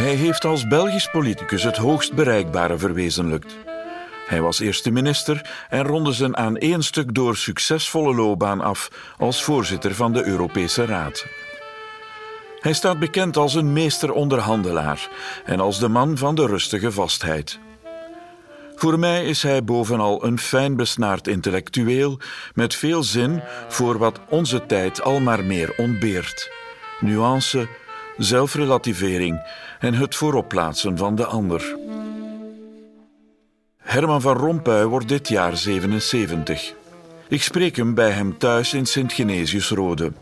Hij heeft als Belgisch politicus het hoogst bereikbare verwezenlijkt. Hij was eerste minister en ronde zijn aan één stuk door succesvolle loopbaan af als voorzitter van de Europese Raad. Hij staat bekend als een meesteronderhandelaar en als de man van de rustige vastheid. Voor mij is hij bovenal een fijn besnaard intellectueel met veel zin voor wat onze tijd al maar meer ontbeert: nuance, zelfrelativering en het vooropplaatsen van de ander. Herman van Rompuy wordt dit jaar 77. Ik spreek hem bij hem thuis in Sint-Genesius-Rode.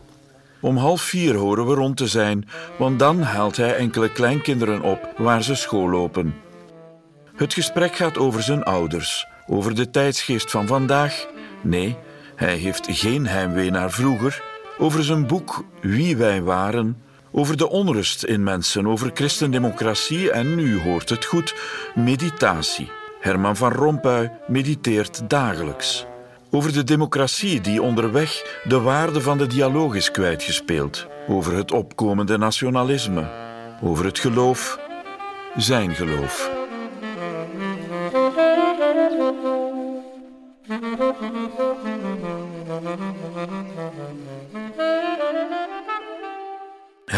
Om half vier horen we rond te zijn, want dan haalt hij enkele kleinkinderen op waar ze school lopen. Het gesprek gaat over zijn ouders, over de tijdsgeest van vandaag. Nee, hij heeft geen heimwee naar vroeger. Over zijn boek Wie wij waren. Over de onrust in mensen, over christendemocratie en, u hoort het goed, meditatie. Herman van Rompuy mediteert dagelijks. Over de democratie die onderweg de waarde van de dialoog is kwijtgespeeld. Over het opkomende nationalisme. Over het geloof, zijn geloof.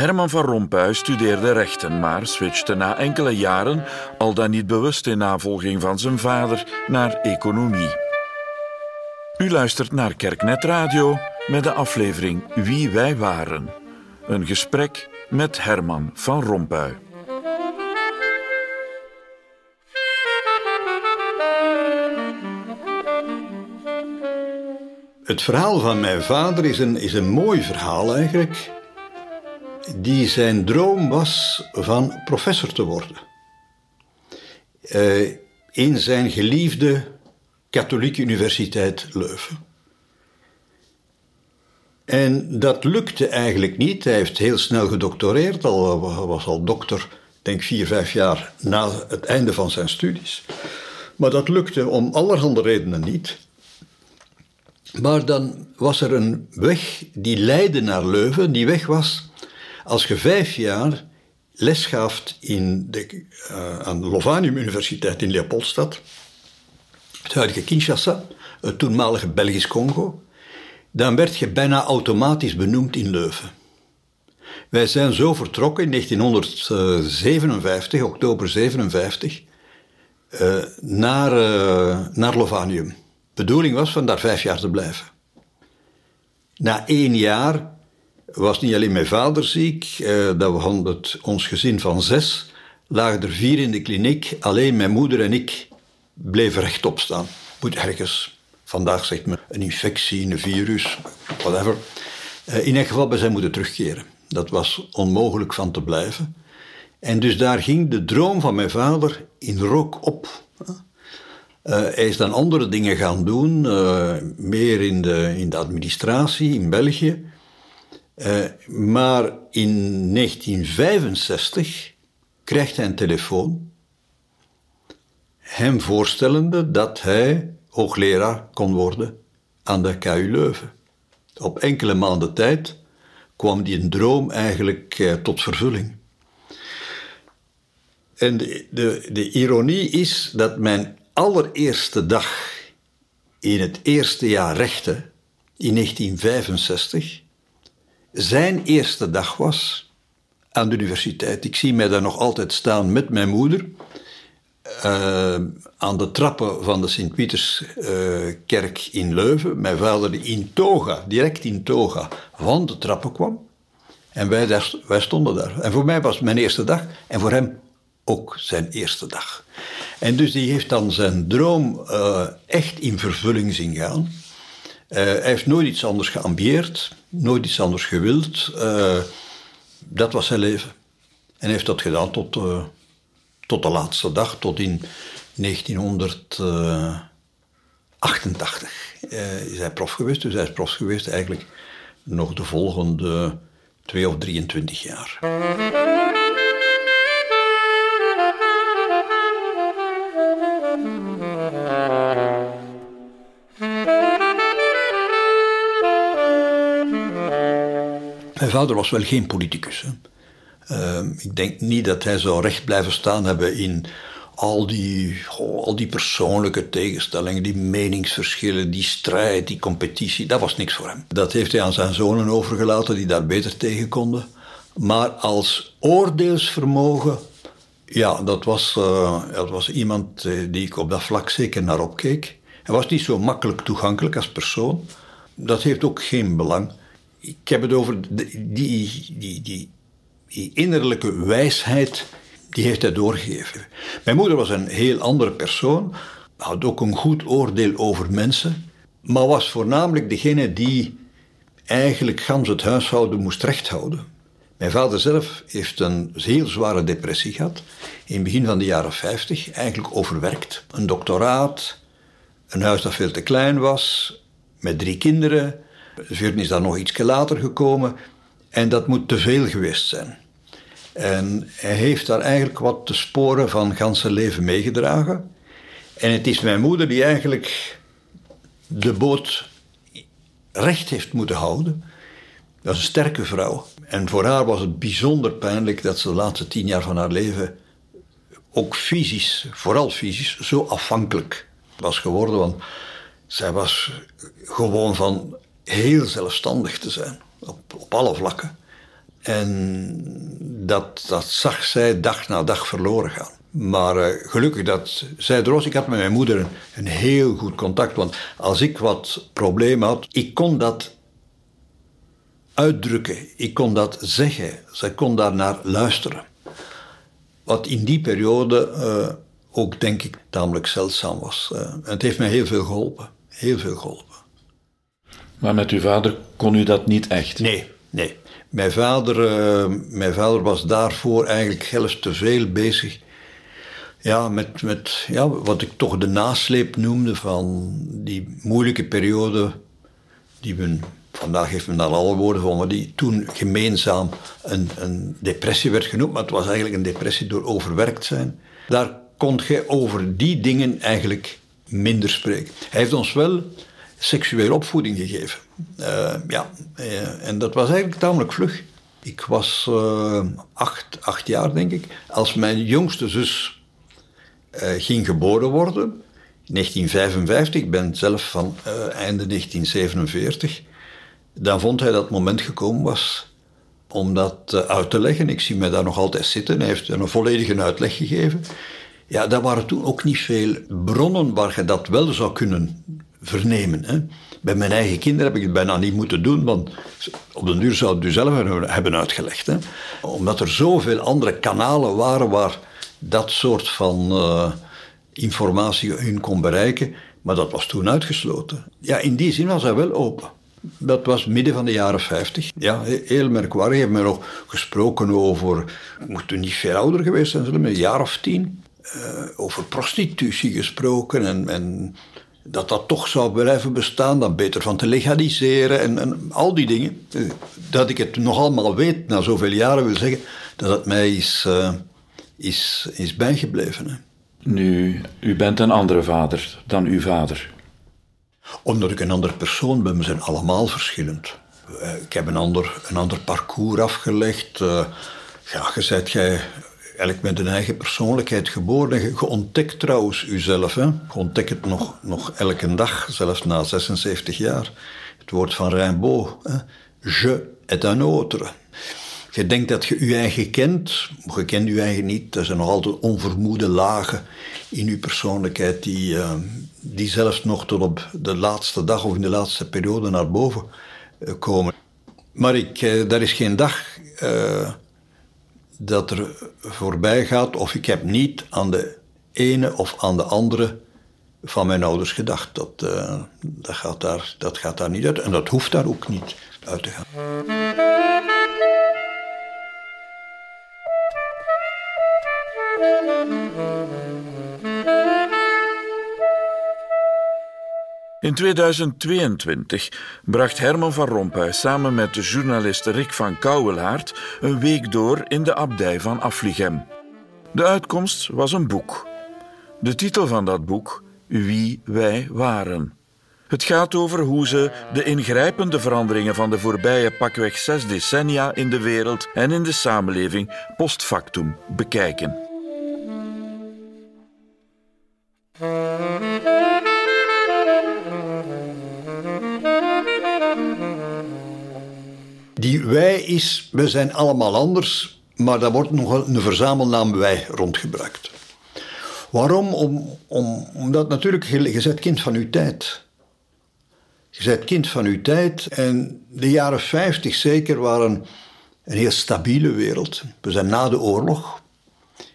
Herman van Rompuy studeerde rechten, maar switchte na enkele jaren, al dan niet bewust in navolging van zijn vader, naar economie. U luistert naar Kerknet Radio met de aflevering Wie wij waren. Een gesprek met Herman van Rompuy. Het verhaal van mijn vader is een, is een mooi verhaal eigenlijk die zijn droom was van professor te worden. Uh, in zijn geliefde katholieke universiteit Leuven. En dat lukte eigenlijk niet. Hij heeft heel snel gedoctoreerd, al was al dokter, denk vier, vijf jaar na het einde van zijn studies. Maar dat lukte om allerhande redenen niet. Maar dan was er een weg die leidde naar Leuven. Die weg was als je vijf jaar les gaf in de, uh, aan de Lovanium Universiteit in Leopoldstad, het huidige Kinshasa, het toenmalige Belgisch Congo, dan werd je bijna automatisch benoemd in Leuven. Wij zijn zo vertrokken in 1957, oktober 57, uh, naar, uh, naar Lovanium. De bedoeling was van daar vijf jaar te blijven. Na één jaar was niet alleen mijn vader ziek, uh, dat we het, ons gezin van zes, lagen er vier in de kliniek. Alleen mijn moeder en ik bleven rechtop staan. Moet ergens, vandaag zegt men, een infectie, een virus, whatever. Uh, in elk geval, we zijn moeten terugkeren. Dat was onmogelijk van te blijven. En dus daar ging de droom van mijn vader in rook op. Uh, hij is dan andere dingen gaan doen, meer in de, in de administratie in België. Uh, maar in 1965 krijgt hij een telefoon, hem voorstellende dat hij hoogleraar kon worden aan de KU Leuven. Op enkele maanden tijd kwam die droom eigenlijk uh, tot vervulling. En de, de ironie is dat mijn allereerste dag in het eerste jaar rechten, in 1965, zijn eerste dag was aan de universiteit. Ik zie mij daar nog altijd staan met mijn moeder. Uh, aan de trappen van de Sint-Pieterskerk uh, in Leuven. Mijn vader die in toga, direct in toga, van de trappen kwam. En wij, daar, wij stonden daar. En voor mij was mijn eerste dag. En voor hem ook zijn eerste dag. En dus die heeft dan zijn droom uh, echt in vervulling zien gaan. Uh, hij heeft nooit iets anders geambieerd, nooit iets anders gewild. Uh, dat was zijn leven. En heeft dat gedaan tot, uh, tot de laatste dag, tot in 1988 is hij prof geweest. Dus hij is prof geweest eigenlijk nog de volgende twee of 23 jaar. Vader was wel geen politicus. Ehm, ik denk niet dat hij zou recht blijven staan hebben in al die, al die persoonlijke tegenstellingen, die meningsverschillen, die strijd, die competitie. Dat was niks voor hem. Dat heeft hij aan zijn zonen overgelaten, die daar beter tegen konden. Maar als oordeelsvermogen, ja, dat was, dat was iemand eh, die ik op dat vlak zeker naar opkeek. Hij was niet zo makkelijk toegankelijk als persoon. Dat heeft ook geen belang. Ik heb het over die, die, die, innerlijke wijsheid, die heeft hij doorgegeven. Mijn moeder was een heel andere persoon, had ook een goed oordeel over mensen, maar was voornamelijk degene die eigenlijk gans het huishouden moest rechthouden. Mijn vader zelf heeft een heel zware depressie gehad. In het begin van de jaren 50, eigenlijk overwerkt. Een doctoraat, een huis dat veel te klein was, met drie kinderen. Vuurten is daar nog iets later gekomen. En dat moet te veel geweest zijn. En hij heeft daar eigenlijk wat de sporen van ganse leven meegedragen. En het is mijn moeder die eigenlijk de boot recht heeft moeten houden. Dat is een sterke vrouw. En voor haar was het bijzonder pijnlijk dat ze de laatste tien jaar van haar leven ook fysisch, vooral fysisch, zo afhankelijk was geworden. Want zij was gewoon van heel zelfstandig te zijn, op, op alle vlakken. En dat, dat zag zij dag na dag verloren gaan. Maar uh, gelukkig dat zij was. Ik had met mijn moeder een, heel goed contact. Want als ik wat problemen had, ik kon dat uitdrukken. Ik kon dat zeggen. Zij kon daar naar luisteren. Wat in die periode uh, ook, denk ik, tamelijk zeldzaam was. En het heeft mij heel veel geholpen. Heel veel geholpen. Maar met uw vader kon u dat niet echt? Nee, nee. Mijn vader, uh, mijn vader was daarvoor eigenlijk zelfs te veel bezig. Ja, met, met ja, wat ik toch de nasleep noemde van die moeilijke periode die we vandaag heeft men daar alle woorden van, maar die toen gemeenzaam een, een, depressie werd genoemd, maar het was eigenlijk een depressie door overwerkt zijn. Daar kon je over die dingen eigenlijk minder spreken. Hij heeft ons wel seksuele opvoeding gegeven. Uh, ja, uh, en dat was eigenlijk tamelijk vlug. Ik was uh, acht, acht jaar, denk ik, als mijn jongste zus ging geboren worden. 1955, ik ben zelf van einde 1947. Dan vond hij dat het moment gekomen was om dat uit te leggen. Ik zie mij daar nog altijd zitten. Hij heeft een volledige uitleg gegeven. Ja, daar waren toen ook niet veel bronnen waar je dat wel zou kunnen vernemen. Hè. Bij mijn eigen kinderen heb ik het bijna niet moeten doen, want op de duur zou het u zelf hebben uitgelegd. Hè. Omdat er zoveel andere kanalen waren waar dat soort van uh, informatie hun kon bereiken, maar dat was toen uitgesloten. Ja, in die zin was hij wel open. Dat was midden van de jaren 50. Ja, heel merkwaardig. We hebben nog gesproken over, moet toen niet veel ouder geweest zijn, een jaar of tien. Uh, over prostitutie gesproken en, en dat dat toch zou blijven bestaan, dan beter van te legaliseren en, en, al die dingen. Dat ik het nog allemaal weet na zoveel jaren wil zeggen dat het mij is, uh, is, is bijgebleven. Hè. Nu, u bent een andere vader dan uw vader. Omdat ik een andere persoon ben, we zijn allemaal verschillend. Eh, ik heb een ander, een ander parcours afgelegd. Uh, ja, je jij eigenlijk met een eigen persoonlijkheid geboren. Je ontdekt trouwens jezelf. Hè? Je ontdekt het nog, nog elke dag, zelfs na 76 jaar. Het woord van Rimbaud. Hè? Je est un autre. Je denkt dat je je eigen kent, maar je kent je eigen niet. Er zijn nog altijd onvermoede lagen in je persoonlijkheid die, uh, die zelfs nog tot op de laatste dag of in de laatste periode naar boven uh, komen. Maar ik, uh, daar is geen dag dat er voorbij gaat of ik heb niet aan de ene of aan de andere van mijn ouders gedacht. Dat, uh, dat, gaat, daar, dat gaat daar niet uit en dat hoeft daar ook niet uit te gaan. In 2022 bracht Herman van Rompuy samen met de journalist Rick van Kouwelaert een week door in de abdij van Affligem. De uitkomst was een boek. De titel van dat boek Wie wij waren. Het gaat over hoe ze de ingrijpende veranderingen van de voorbije pakweg zes decennia in de wereld en in de samenleving post factum bekijken. Die wij is, we zijn allemaal anders, maar daar wordt nog een verzamelnaam wij rondgebruikt. Waarom? Om, om, omdat natuurlijk, je bent kind van uw tijd. Je bent kind van uw tijd en de jaren 50 zeker waren een heel stabiele wereld. We zijn na de oorlog.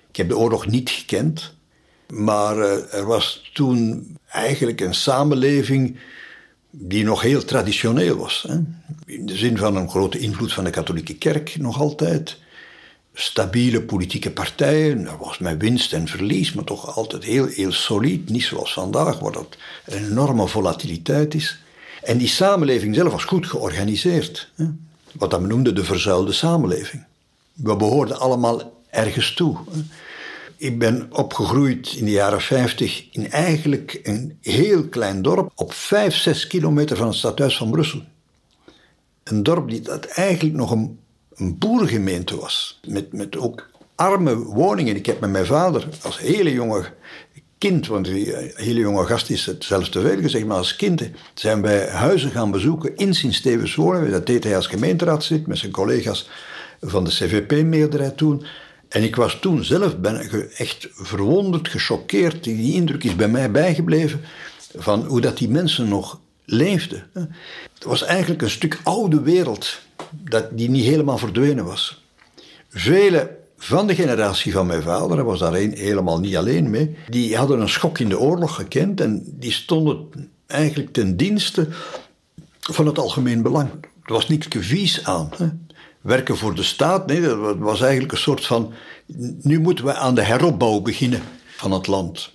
Ik heb de oorlog niet gekend. Maar eh, er was toen eigenlijk een samenleving die nog heel traditioneel was. Hè? In de zin van een grote invloed van de katholieke kerk nog altijd. Stabiele politieke partijen, er was met winst en verlies, maar toch altijd heel, heel solid. Niet zoals vandaag, waar dat een enorme volatiliteit is. En die samenleving zelf was goed georganiseerd. Hè? Wat dat noemde de verzuilde samenleving. We behoorden allemaal ergens toe. Hè? Ik ben opgegroeid in de jaren 50 in eigenlijk een heel klein dorp op 5, 6 kilometer van het stadhuis van Brussel. Een dorp die dat eigenlijk nog een, een boergemeente was. Met, met ook arme woningen. Ik heb met mijn vader als hele jonge kind, want een hele jonge gast is het zelfs te veel gezegd, maar als kind zijn wij huizen gaan bezoeken in Sint-Stevens wonen. Dat deed hij als gemeenteraadslid met zijn collega's van de CVP-meerderheid toen. En ik was toen zelf ben echt verwonderd, gechoqueerd. Die indruk is bij mij bijgebleven van hoe dat die mensen nog leefden. Het was eigenlijk een stuk oude wereld dat die niet helemaal verdwenen was. Vele van de generatie van mijn vader, hij was daar helemaal niet alleen mee, die hadden een schok in de oorlog gekend en die stonden eigenlijk ten dienste van het algemeen belang. Er was niks vies aan. Hè werken voor de staat. Dat was eigenlijk een soort van. Nu moeten we aan de heropbouw beginnen van het land.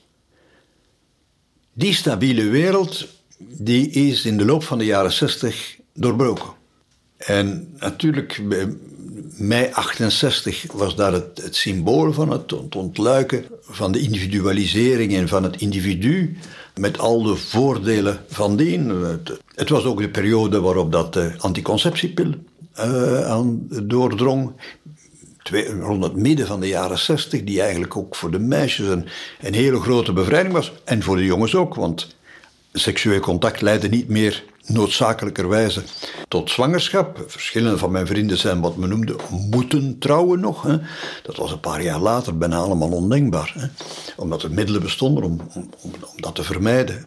Die stabiele wereld die is in de loop van de jaren 60 doorbroken. En natuurlijk, mei 68 was daar het, het symbool van het ontluiken van de individualisering en van het individu, met al de voordelen van dien. Het, was ook de periode waarop dat de anticonceptiepil uh, aan doordrong. rond het midden van de jaren zestig, die eigenlijk ook voor de meisjes een, een hele grote bevrijding was. En voor de jongens ook, want seksueel contact leidde niet meer noodzakelijkerwijze tot zwangerschap. Verschillende van mijn vrienden zijn wat men noemde moeten trouwen nog. Hè. Dat was een paar jaar later bijna allemaal ondenkbaar. Hè. Omdat er middelen bestonden om, om, om dat te vermijden.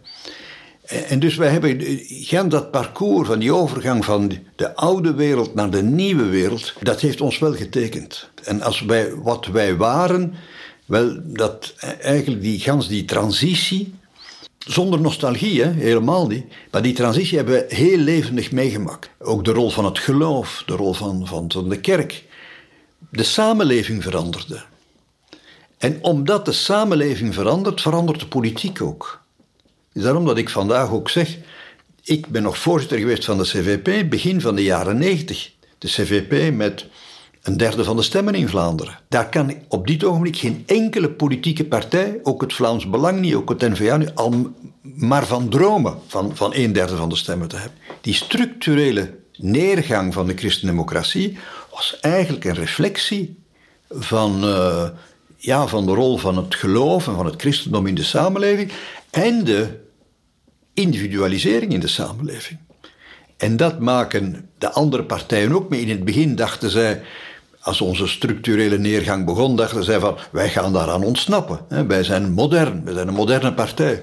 En dus wij hebben gaan dat parcours van die overgang van de oude wereld naar de nieuwe wereld, dat heeft ons wel getekend. En als wij, wat wij waren, wel, dat eigenlijk die gans die transitie, zonder nostalgie, hè, helemaal niet. Maar die transitie hebben we heel levendig meegemaakt. Ook de rol van het geloof, de rol van, van, van de kerk. De samenleving veranderde. En omdat de samenleving verandert, verandert de politiek ook is daarom dat ik vandaag ook zeg, ik ben nog voorzitter geweest van de CVP begin van de jaren 90. De CVP met een derde van de stemmen in Vlaanderen. Daar kan op dit ogenblik geen enkele politieke partij, ook het Vlaams Belang niet, ook het N-VA niet, al maar van dromen van, van een derde van de stemmen te hebben. Die structurele neergang van de christendemocratie was eigenlijk een reflectie van, uh, ja, van de rol van het geloof en van het christendom in de samenleving en de individualisering in de samenleving. En dat maken de andere partijen ook mee. In het begin dachten zij, als onze structurele neergang begon, dachten zij van wij gaan daaraan ontsnappen. Wij zijn modern, wij zijn een moderne partij.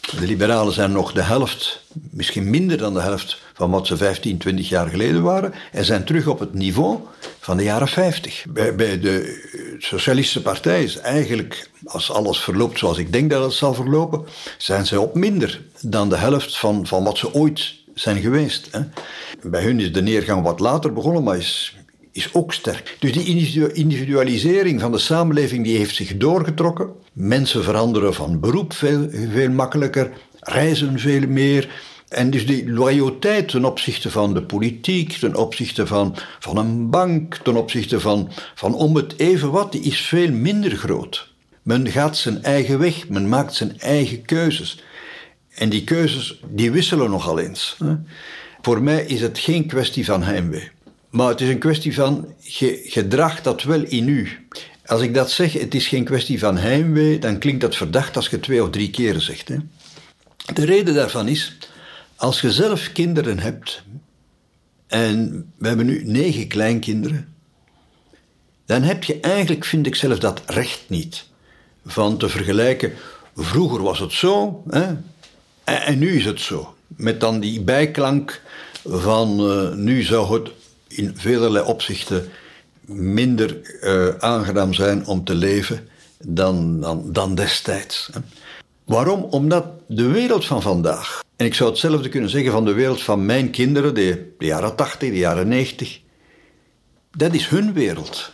De liberalen zijn nog de helft, misschien minder dan de helft van wat ze 15, 20 jaar geleden waren en zijn terug op het niveau van de jaren 50. Bij, de Socialistische Partij is eigenlijk, als alles verloopt zoals ik denk dat het zal verlopen, zijn ze op minder dan de helft van, van wat ze ooit zijn geweest. Hè. Bij hun is de neergang wat later begonnen, maar is, is ook sterk. Dus die individualisering van de samenleving die heeft zich doorgetrokken. Mensen veranderen van beroep veel, veel makkelijker, reizen veel meer. En dus die loyaliteit ten opzichte van de politiek, ten opzichte van, van een bank, ten opzichte van, van om het even wat, is veel minder groot. Men gaat zijn eigen weg, men maakt zijn eigen keuzes. En die keuzes die wisselen nogal eens. Voor mij is het geen kwestie van heimwee. Maar het is een kwestie van gedrag dat wel in u. Als ik dat zeg, het is geen kwestie van heimwee, dan klinkt dat verdacht als je twee of drie keren zegt. Hè? De reden daarvan is, als je zelf kinderen hebt, en we hebben nu negen kleinkinderen, dan heb je eigenlijk, vind ik zelf, dat recht niet. Van te vergelijken, vroeger was het zo, hè, en, nu is het zo. Met dan die bijklank van uh, nu zou het in vele opzichten minder uh, aangenaam zijn om te leven dan, dan, dan destijds. Hè. Waarom? Omdat de wereld van vandaag, en ik zou hetzelfde kunnen zeggen van de wereld van mijn kinderen, de, de jaren 80, de jaren 90, dat is hun wereld.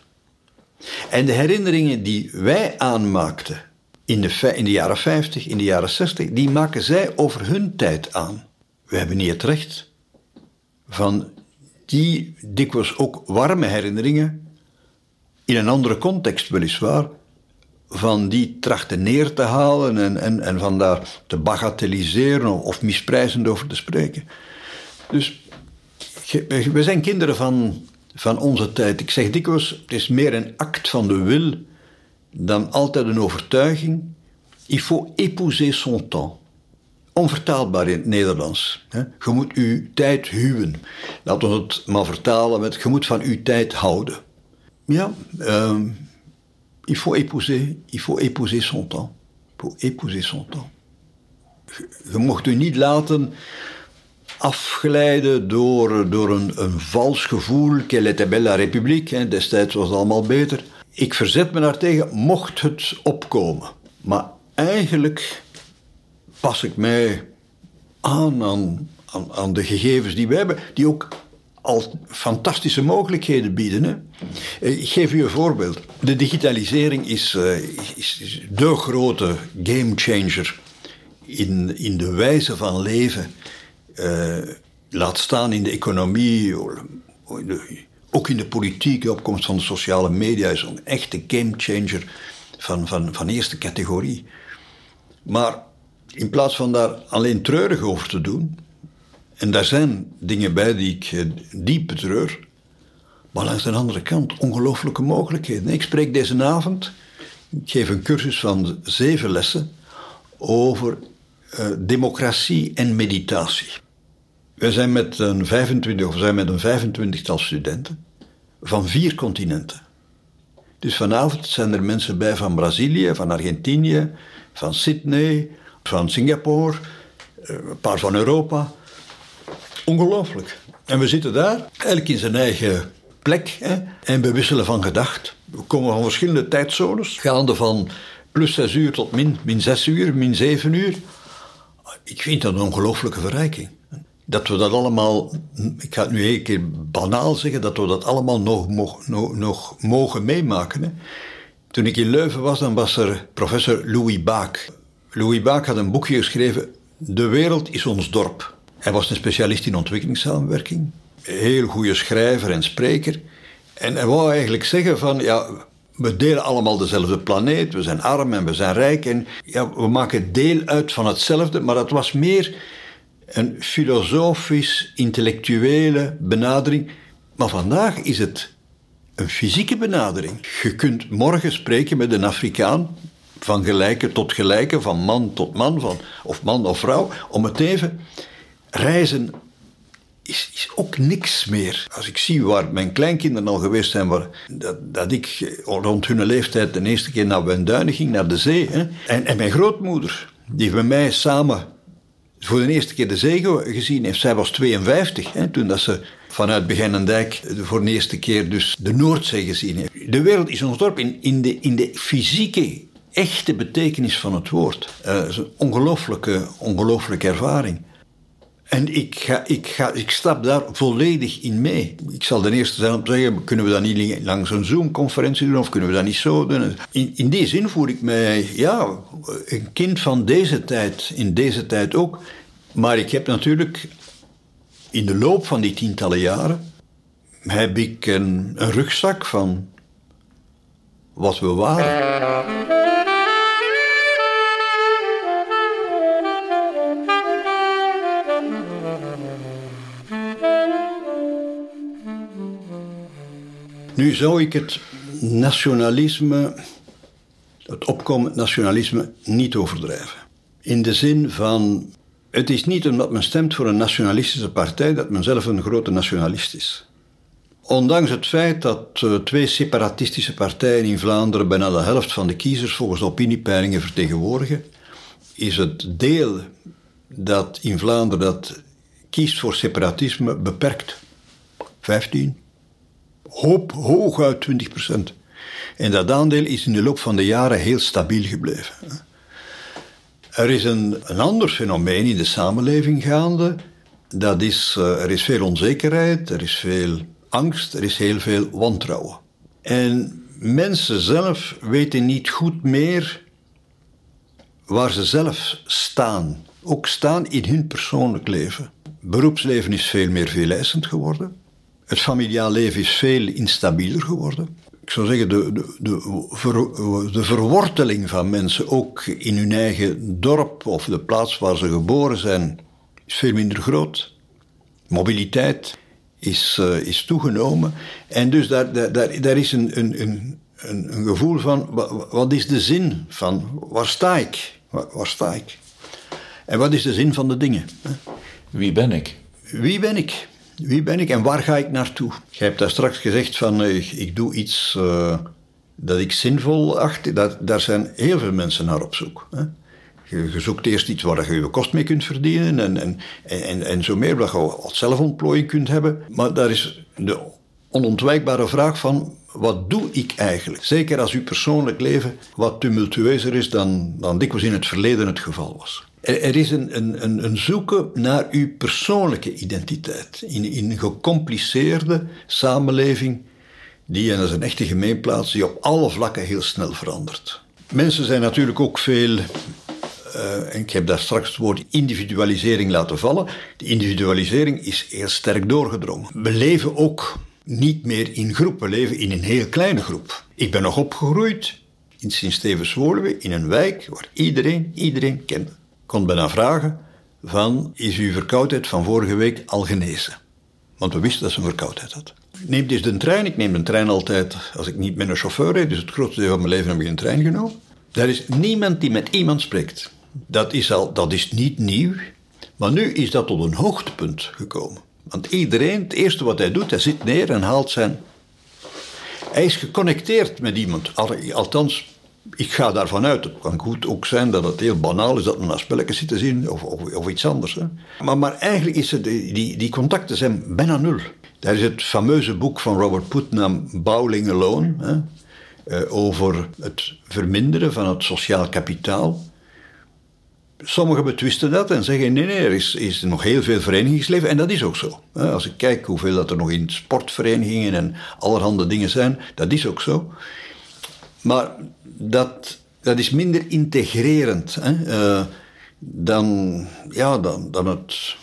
En de herinneringen die wij aanmaakten in de, jaren 50, in de jaren 60, die maken zij over hun tijd aan. We hebben niet het recht van die dikwijls ook warme herinneringen, in een andere context weliswaar, van die trachten neer te halen en, en, en van daar te bagatelliseren of misprijzend over te spreken. Dus we zijn kinderen van, van onze tijd. Ik zeg dikwijls, het is meer een act van de wil dan altijd een overtuiging. Il faut épouser son temps. Onvertaalbaar in het Nederlands. Je moet uw tijd huwen. Laten we het maar vertalen met je moet van uw tijd houden. Ja, uh, il faut épouser, il faut épouser son temps. Il faut épouser son temps. Je mocht u niet laten afgeleiden door, door een, een vals gevoel. Quelle était belle République, hè, destijds was het allemaal beter. Ik verzet me daartegen, mocht het opkomen. Maar eigenlijk pas ik mij aan, aan, aan de gegevens die we hebben, die ook al fantastische mogelijkheden bieden. Hè? Eh, ik geef u een voorbeeld. De digitalisering is, uh, is, de grote gamechanger in, in de wijze van leven. Uh, laat staan in de economie, ook in de politiek, de opkomst van de sociale media is een echte gamechanger van, van, van eerste categorie. Maar in plaats van daar alleen treurig over te doen, en daar zijn dingen bij die ik eh, diep betreur. Maar langs de andere kant ongelooflijke mogelijkheden. Ik spreek deze avond, ik geef een cursus van zeven lessen over uh, democratie en meditatie. We zijn met een 25, of zijn met een 25-tal studenten van vier continenten. Dus vanavond zijn er mensen bij van Brazilië, van Argentinië, van Sydney, van Singapore, eh, een paar van Europa. Ongelooflijk. En we zitten daar, elk in zijn eigen plek, en we wisselen van gedacht. We komen van verschillende tijdzones, gaande van plus 6 uur tot min, min 6 uur, min 7 uur. Ik vind dat een ongelooflijke verrijking. Dat we dat allemaal, ik ga het nu een keer banaal zeggen, dat we dat allemaal nog, nog, mogen meemaken. Hè. Toen ik in Leuven was, dan was er professor Louis Baak. Louis Baak had een boekje geschreven, De wereld is ons dorp. Hij was een specialist in ontwikkelingssamenwerking, heel goede schrijver en spreker. En hij wou eigenlijk zeggen van, ja, we delen allemaal dezelfde planeet, we zijn arm en we zijn rijk en ja, we maken deel uit van hetzelfde, maar dat was meer een filosofisch-intellectuele benadering. Maar vandaag is het een fysieke benadering. Je kunt morgen spreken met een Afrikaan, van gelijke tot gelijke, van man tot man, van, of man of vrouw, om het even reizen is, is ook niks meer. Als ik zie waar mijn kleinkinderen al geweest zijn, waar, dat, dat ik rond hun leeftijd de eerste keer naar Wenduinen ging, naar de zee. Hè. En, en mijn grootmoeder, die met mij samen voor de eerste keer de zee gezien heeft. Zij was 52, hè, toen dat ze vanuit Begijnendijk voor de eerste keer dus de Noordzee gezien heeft. De wereld is ons dorp in, in, de, in de fysieke, echte betekenis van het woord. Uh, is een ongelooflijke, ongelooflijke ervaring. En ik, ga, ik, ga, ik stap daar volledig in mee. Ik zal de eerste zijn om te zeggen, kunnen we dat niet langs een Zoom-conferentie doen of kunnen we dat niet zo doen? In, in die zin voel ik mij, ja, een kind van deze tijd, in deze tijd ook. Maar ik heb natuurlijk in de loop van die tientallen jaren, heb ik een, een rugzak van wat we waren. Nu zou ik het nationalisme, het opkomend nationalisme, niet overdrijven. In de zin van, het is niet omdat men stemt voor een nationalistische partij dat men zelf een grote nationalist is. Ondanks het feit dat uh, twee separatistische partijen in Vlaanderen bijna de helft van de kiezers volgens opiniepeilingen vertegenwoordigen, is het deel dat in Vlaanderen dat kiest voor separatisme beperkt. 15, hoop hooguit 20 procent. En dat aandeel is in de loop van de jaren heel stabiel gebleven. Er is een, een ander fenomeen in de samenleving gaande. Dat is, uh, er is veel onzekerheid, er is veel angst, er is heel veel wantrouwen. En mensen zelf weten niet goed meer waar ze zelf staan. Ook staan in hun persoonlijk leven. Beroepsleven is veel meer veeleisend geworden. Het familiaal leven is veel instabieler geworden. Ik zou zeggen, de, de, de, de verworteling van mensen, ook in hun eigen dorp of de plaats waar ze geboren zijn, is veel minder groot. Mobiliteit is, uh, is toegenomen. En dus daar, daar, daar, daar is een, een, een, een, gevoel van, wat is de zin van, waar sta ik? Waar, waar sta ik? En wat is de zin van de dingen? Wie ben ik? Wie ben ik? Wie ben ik en waar ga ik naartoe? Je hebt daar straks gezegd van uh, ik doe iets uh, dat ik zinvol acht. Dat, daar zijn heel veel mensen naar op zoek. Hè? Je, je, zoekt eerst iets waar je je kost mee kunt verdienen en, en, en, en zo meer, dat je wat zelfontplooiing kunt hebben. Maar daar is de onontwijkbare vraag van wat doe ik eigenlijk? Zeker als uw persoonlijk leven wat tumultueuzer is dan, dan dikwijls in het verleden het geval was. Er, is een, een, een, zoeken naar uw persoonlijke identiteit. In, in een gecompliceerde samenleving, die, en dat is een echte gemeenplaats, die op alle vlakken heel snel verandert. Mensen zijn natuurlijk ook veel en ik heb daar straks het woord individualisering laten vallen. De individualisering is heel sterk doorgedrongen. We leven ook niet meer in groep, we leven in een heel kleine groep. Ik ben nog opgegroeid in Sint-Stevens-Woluwe, in een wijk waar iedereen iedereen kende kon bijna vragen van, is uw verkoudheid van vorige week al genezen? Want we wisten dat ze een verkoudheid had. Neem dus de trein. Ik neem de trein altijd als ik niet met een chauffeur rijd. Dus het grootste deel van mijn leven heb ik een trein genomen. Daar is niemand die met iemand spreekt. Dat is, al, dat is niet nieuw. Maar nu is dat tot een hoogtepunt gekomen. Want iedereen, het eerste wat hij doet, hij zit neer en haalt zijn... Hij is geconnecteerd met iemand. Althans, ik ga daarvan uit. Het kan goed ook zijn dat het heel banaal is dat men naar spelletjes zit te zien of, of, iets anders. Hè. Maar, maar eigenlijk is het, die, die contacten zijn bijna nul. Daar is het fameuze boek van Robert Putnam, Bowling Alone, hè, eh, over het verminderen van het sociaal kapitaal. Sommigen betwisten dat en zeggen: nee, nee, er is, is nog heel veel verenigingsleven. En dat is ook zo. Als ik kijk hoeveel dat er nog in sportverenigingen en allerhande dingen zijn, dat is ook zo. Maar dat, dat is minder integrerend hè, uh, dan, ja, dan, dan het,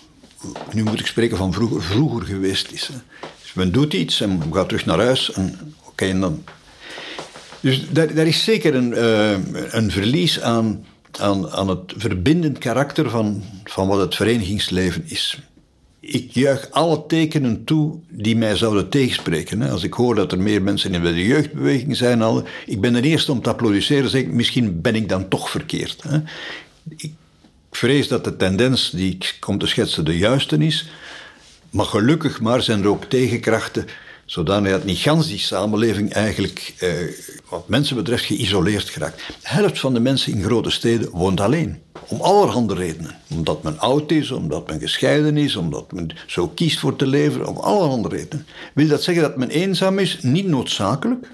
nu moet ik spreken van vroeger, vroeger geweest is. Hè. Dus men doet iets en gaat terug naar huis en oké, en dan... Dus daar, is zeker een, uh, een verlies aan, aan, aan het verbindend karakter van, van wat het verenigingsleven is ik juich alle tekenen toe die mij zouden tegenspreken. Als ik hoor dat er meer mensen in de jeugdbeweging zijn, al, ik ben de eerste om te applaudisseren, zeg misschien ben ik dan toch verkeerd. Ik vrees dat de tendens die ik kom te schetsen de juiste is, maar gelukkig maar zijn er ook tegenkrachten zodanig dat niet gans die samenleving eigenlijk, eh, wat mensen betreft, geïsoleerd geraakt. De helft van de mensen in grote steden woont alleen. Om allerhande redenen. Omdat men oud is, omdat men gescheiden is, omdat men zo kiest voor te leven, om allerhande redenen. Wil dat zeggen dat men eenzaam is? Niet noodzakelijk,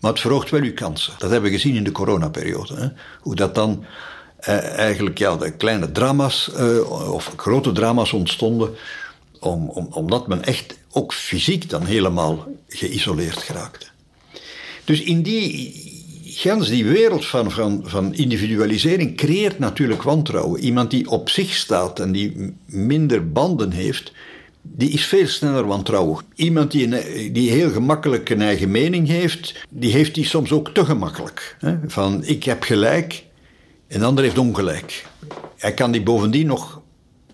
maar het verhoogt wel uw kansen. Dat hebben we gezien in de coronaperiode. Hè? Hoe dat dan eh, eigenlijk ja, de kleine drama's eh, of grote drama's ontstonden, om, om, omdat men echt ook fysiek dan helemaal geïsoleerd geraakte. Dus in die gans die wereld van, van, van individualisering creëert natuurlijk wantrouwen. Iemand die op zich staat en die minder banden heeft, die is veel sneller wantrouwig. Iemand die, die heel gemakkelijk een eigen mening heeft, die heeft die soms ook te gemakkelijk. Hè? Van ik heb gelijk en de ander heeft ongelijk. Hij kan die bovendien nog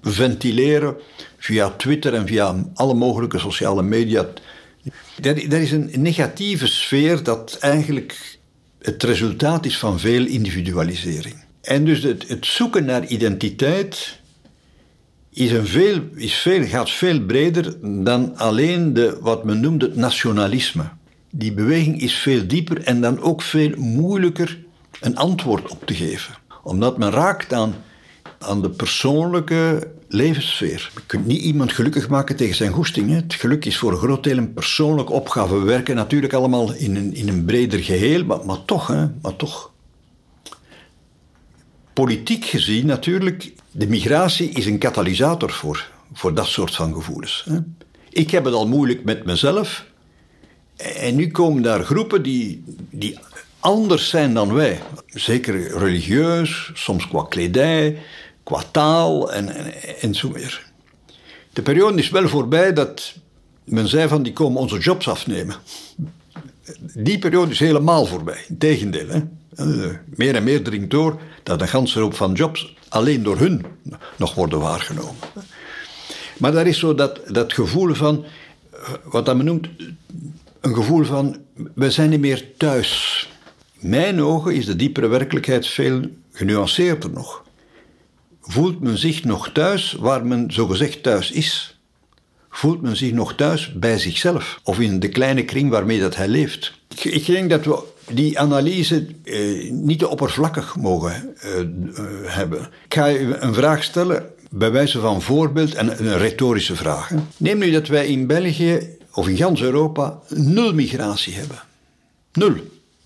ventileren via Twitter en via alle mogelijke sociale media Dat, is een negatieve sfeer dat eigenlijk het resultaat is van veel individualisering. En dus het, het zoeken naar identiteit is een veel, is veel, gaat veel breder dan alleen de, wat men noemt het nationalisme. Die beweging is veel dieper en dan ook veel moeilijker een antwoord op te geven. Omdat men raakt aan, aan de persoonlijke levenssfeer. Je kunt niet iemand gelukkig maken tegen zijn goesting. Het geluk is voor een groot deel een persoonlijke opgave. We werken natuurlijk allemaal in een, in een breder geheel, maar, maar toch, hè, maar toch. Politiek gezien natuurlijk, de migratie is een katalysator voor, voor dat soort van gevoelens. Hè. Ik heb het al moeilijk met mezelf. En nu komen daar groepen die, die anders zijn dan wij. Zeker religieus, soms qua kledij, qua taal en, en, en zo meer. De periode is wel voorbij dat men zei van die komen onze jobs afnemen. Die periode is helemaal voorbij. Integendeel. Hè? Eh, meer en meer dringt door dat een ganse hoop van jobs alleen door hun nog worden waargenomen. Maar daar is zo dat, dat gevoel van, eh, wat dat men noemt, een gevoel van, we zijn niet meer thuis. Mijn ogen is de diepere werkelijkheid veel genuanceerder nog voelt men zich nog thuis waar men zogezegd thuis is? Voelt men zich nog thuis bij zichzelf of in de kleine kring waarmee dat hij leeft? Ik, denk dat we die analyse eh, niet te oppervlakkig mogen eh, eh, hebben. Ik ga u een vraag stellen, bij wijze van voorbeeld, en een retorische vraag. Neem nu dat wij in België of in gans Europa nul migratie hebben. Nul.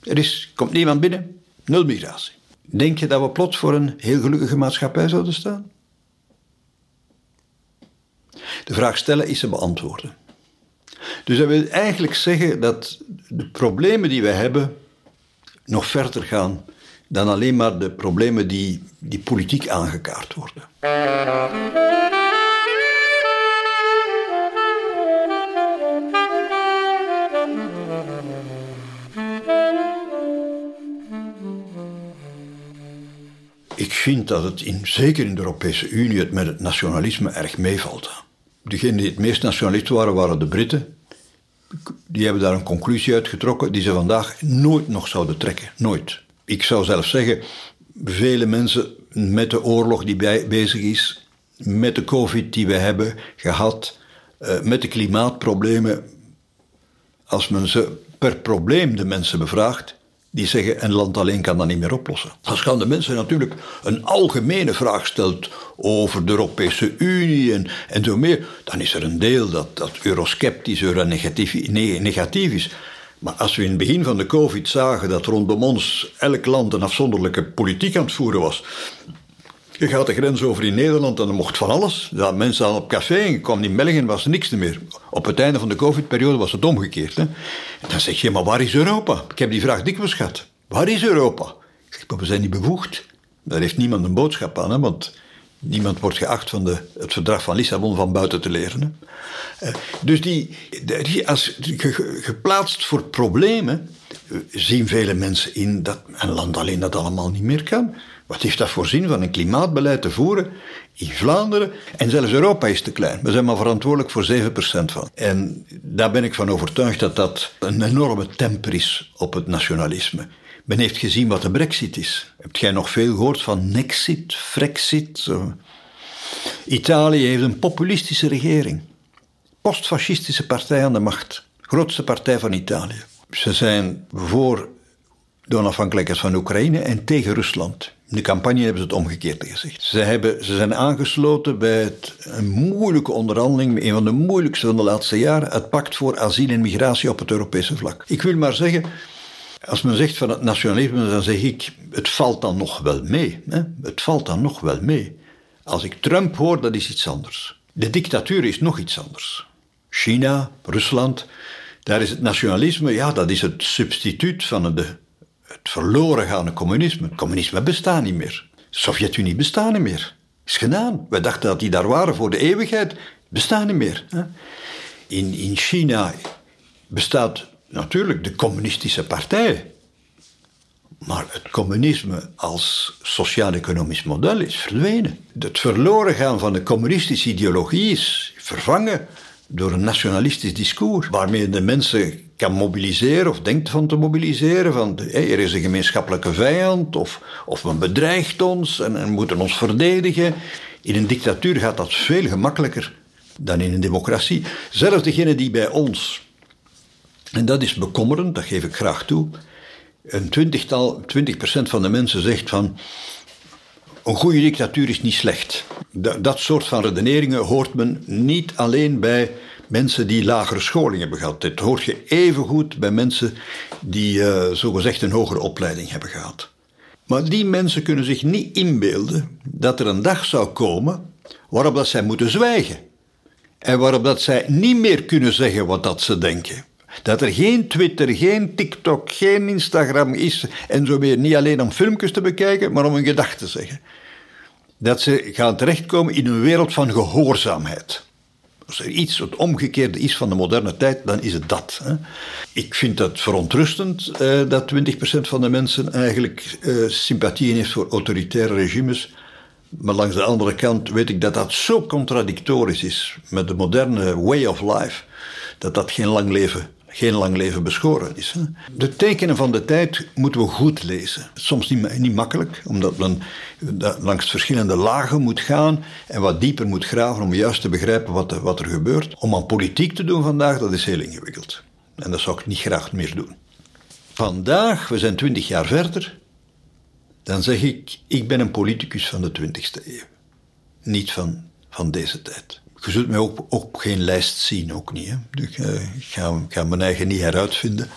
Er is, komt niemand binnen, nul migratie. Denk je dat we plots voor een heel gelukkige maatschappij zouden staan? De vraag stellen is ze beantwoorden. Dus dat wil eigenlijk zeggen dat de problemen die wij hebben nog verder gaan dan alleen maar de problemen die, die politiek aangekaart worden. Ik vind dat het in, zeker in de Europese Unie het met het nationalisme erg meevalt. Degenen die het meest nationalist waren, waren de Britten. Die hebben daar een conclusie uitgetrokken die ze vandaag nooit nog zouden trekken. Nooit. Ik zou zelf zeggen, vele mensen met de oorlog die bezig is, met de COVID die we hebben gehad, eh, met de klimaatproblemen, als men ze per probleem de mensen bevraagt, die zeggen een land alleen kan dat niet meer oplossen. Als gaan de mensen natuurlijk een algemene vraag stelt over de Europese Unie en, zo meer, dan is er een deel dat, dat eurosceptisch, euronegatief negatief is. Maar als we in het begin van de COVID zagen dat rondom ons elk land een afzonderlijke politiek aan het voeren was, je gaat de grens over in Nederland en er mocht van alles. Ja, mensen aan op café en kwam in België en was niks meer. Op het einde van de covid-periode was het omgekeerd. Hè? Dan zeg je, maar waar is Europa? Ik heb die vraag dikwijls gehad. Waar is Europa? Ik zeg, maar we zijn niet bevoegd. Daar heeft niemand een boodschap aan, hè? want niemand wordt geacht van de, het verdrag van Lissabon van buiten te leren. Hè? Eh, dus die, als geplaatst voor problemen eh, zien vele mensen in dat een land alleen dat allemaal niet meer kan. Wat heeft dat voor zin van een klimaatbeleid te voeren in Vlaanderen? En zelfs Europa is te klein. We zijn maar verantwoordelijk voor 7% van. En daar ben ik van overtuigd dat dat een enorme temper is op het nationalisme. Men heeft gezien wat de brexit is. Hebt jij nog veel gehoord van Nexit, Frexit? Italië heeft een populistische regering. Postfascistische partij aan de macht. Grootste partij van Italië. Ze zijn voor de onafhankelijkheid van Oekraïne en tegen Rusland. In de campagne hebben ze het omgekeerde gezegd. Ze, hebben, ze zijn aangesloten bij het, een moeilijke onderhandeling, een van de moeilijkste van de laatste jaren, het pact voor asiel en migratie op het Europese vlak. Ik wil maar zeggen, als men zegt van het nationalisme, dan zeg ik, het valt dan nog wel mee. Hè? Het valt dan nog wel mee. Als ik Trump hoor, dat is iets anders. De dictatuur is nog iets anders. China, Rusland, daar is het nationalisme, ja, dat is het substituut van de het verloren gaande communisme. Het communisme bestaat niet meer. De Sovjet-Unie bestaat niet meer. Is gedaan. Wij dachten dat die daar waren voor de eeuwigheid. Bestaat niet meer. In, in China bestaat natuurlijk de communistische partij. Maar het communisme als sociaal-economisch model is verdwenen. Het verloren gaan van de communistische ideologie is vervangen door een nationalistisch discours, waarmee de mensen kan mobiliseren of denkt van te mobiliseren. Van er is een gemeenschappelijke vijand of, of men bedreigt ons en, en moeten ons verdedigen. In een dictatuur gaat dat veel gemakkelijker dan in een democratie. Zelfs degene die bij ons, en dat is bekommerend, dat geef ik graag toe, een twintigtal, twintig procent van de mensen zegt van een goede dictatuur is niet slecht. Dat, dat soort van redeneringen hoort men niet alleen bij mensen die lagere scholing hebben gehad. Dit hoort je evengoed bij mensen die uh, zogezegd een hogere opleiding hebben gehad. Maar die mensen kunnen zich niet inbeelden dat er een dag zou komen waarop dat zij moeten zwijgen. En waarop dat zij niet meer kunnen zeggen wat dat ze denken. Dat er geen Twitter, geen TikTok, geen Instagram is en zo weer. Niet alleen om filmpjes te bekijken, maar om een gedachte te zeggen. Dat ze gaan terechtkomen in een wereld van gehoorzaamheid. Als er iets het omgekeerde is van de moderne tijd, dan is het dat. Hè. Ik vind het verontrustend eh, dat 20% van de mensen eigenlijk eh, sympathieën heeft voor autoritaire regimes. Maar langs de andere kant weet ik dat dat zo contradictorisch is met de moderne way of life, dat dat geen lang leven geen lang leven beschoren is. De tekenen van de tijd moeten we goed lezen. Soms niet, niet makkelijk, omdat men langs verschillende lagen moet gaan en wat dieper moet graven om juist te begrijpen wat, wat er gebeurt. Om aan politiek te doen vandaag, dat is heel ingewikkeld. En dat zou ik niet graag meer doen. Vandaag, we zijn twintig jaar verder, dan zeg ik, ik ben een politicus van de 20e eeuw. Niet van, van deze tijd. Je zult mij ook op geen lijst zien, ook niet. Hè? Dus, uh, ik, ga, ga, mijn eigen niet heruitvinden.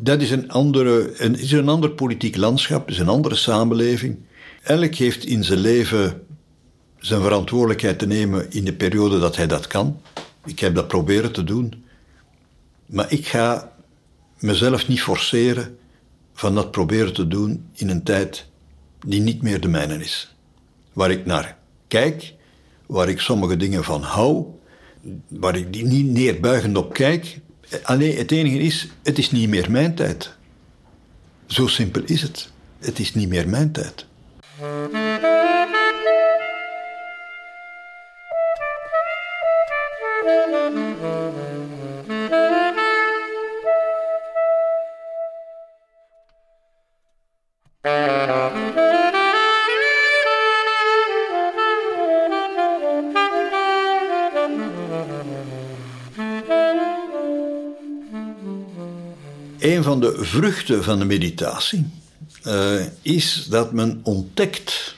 Dat is een, andere, een, is een ander politiek landschap, is een andere samenleving. Elk heeft in zijn leven zijn verantwoordelijkheid te nemen in de periode dat hij dat kan. Ik heb dat proberen te doen. Maar ik ga mezelf niet forceren van dat proberen te doen in een tijd die niet meer de mijne is. Waar ik naar kijk waar ik sommige dingen van hou, waar ik niet neerbuigend op kijk. Alleen het enige is, het is niet meer mijn tijd. Zo simpel is het. Het is niet meer mijn tijd. Een van de vruchten van de meditatie uh, is dat men ontdekt,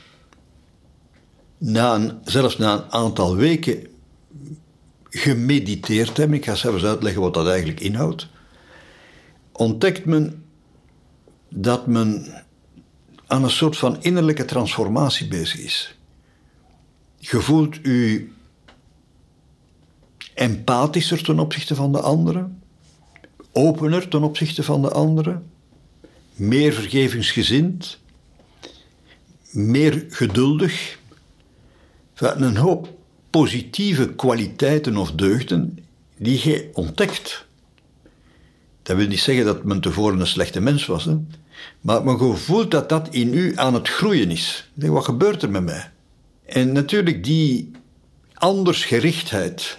na een, zelfs na een aantal weken gemediteerd hebben, ik ga zelfs uitleggen wat dat eigenlijk inhoudt, ontdekt men dat men aan een soort van innerlijke transformatie bezig is. Je voelt u empathischer ten opzichte van de anderen opener ten opzichte van de anderen, meer vergevingsgezind, meer geduldig, een hoop positieve kwaliteiten of deugden die je ontdekt. Dat wil niet zeggen dat men tevoren een slechte mens was, hè? maar men voelt dat dat in u aan het groeien is. Denk, wat gebeurt er met mij? En natuurlijk die andersgerichtheid,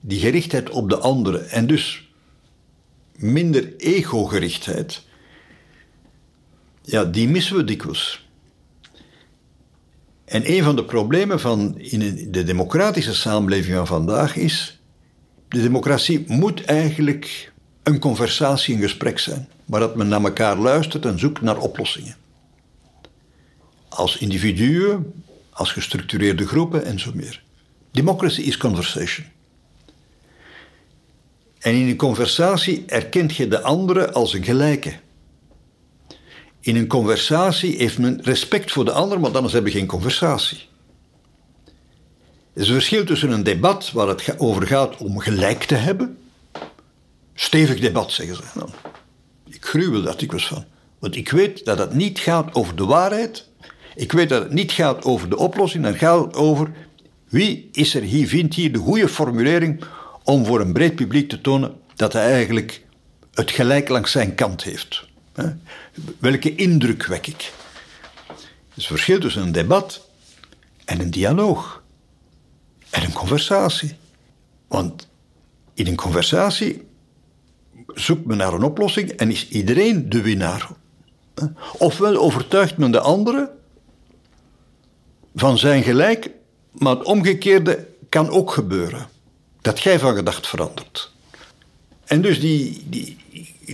die gerichtheid op de anderen en dus minder ego-gerichtheid, ja, die missen we dikwijls. En een van de problemen van in de democratische samenleving van vandaag is, de democratie moet eigenlijk een conversatie, een gesprek zijn, waar dat men naar elkaar luistert en zoekt naar oplossingen. Als individuen, als gestructureerde groepen en zo meer. Democracy is conversation. En in een conversatie erkent je de andere als een gelijke. In een conversatie heeft men respect voor de ander, want anders heb je geen conversatie. Er is een verschil tussen een debat waar het over gaat om gelijk te hebben. Stevig debat, zeggen ze dan. Ik gruwel daar dikwijls van. Want ik weet dat het niet gaat over de waarheid. Ik weet dat het niet gaat over de oplossing. Het gaat over wie is er hier, vindt hier de goede formulering om voor een breed publiek te tonen dat hij eigenlijk het gelijk langs zijn kant heeft. Welke indruk wek ik? Er is verschil tussen een debat en een dialoog en een conversatie. Want in een conversatie zoekt men naar een oplossing en is iedereen de winnaar. Ofwel overtuigt men de andere van zijn gelijk, maar het omgekeerde kan ook gebeuren. Dat jij van gedacht verandert. En dus die, die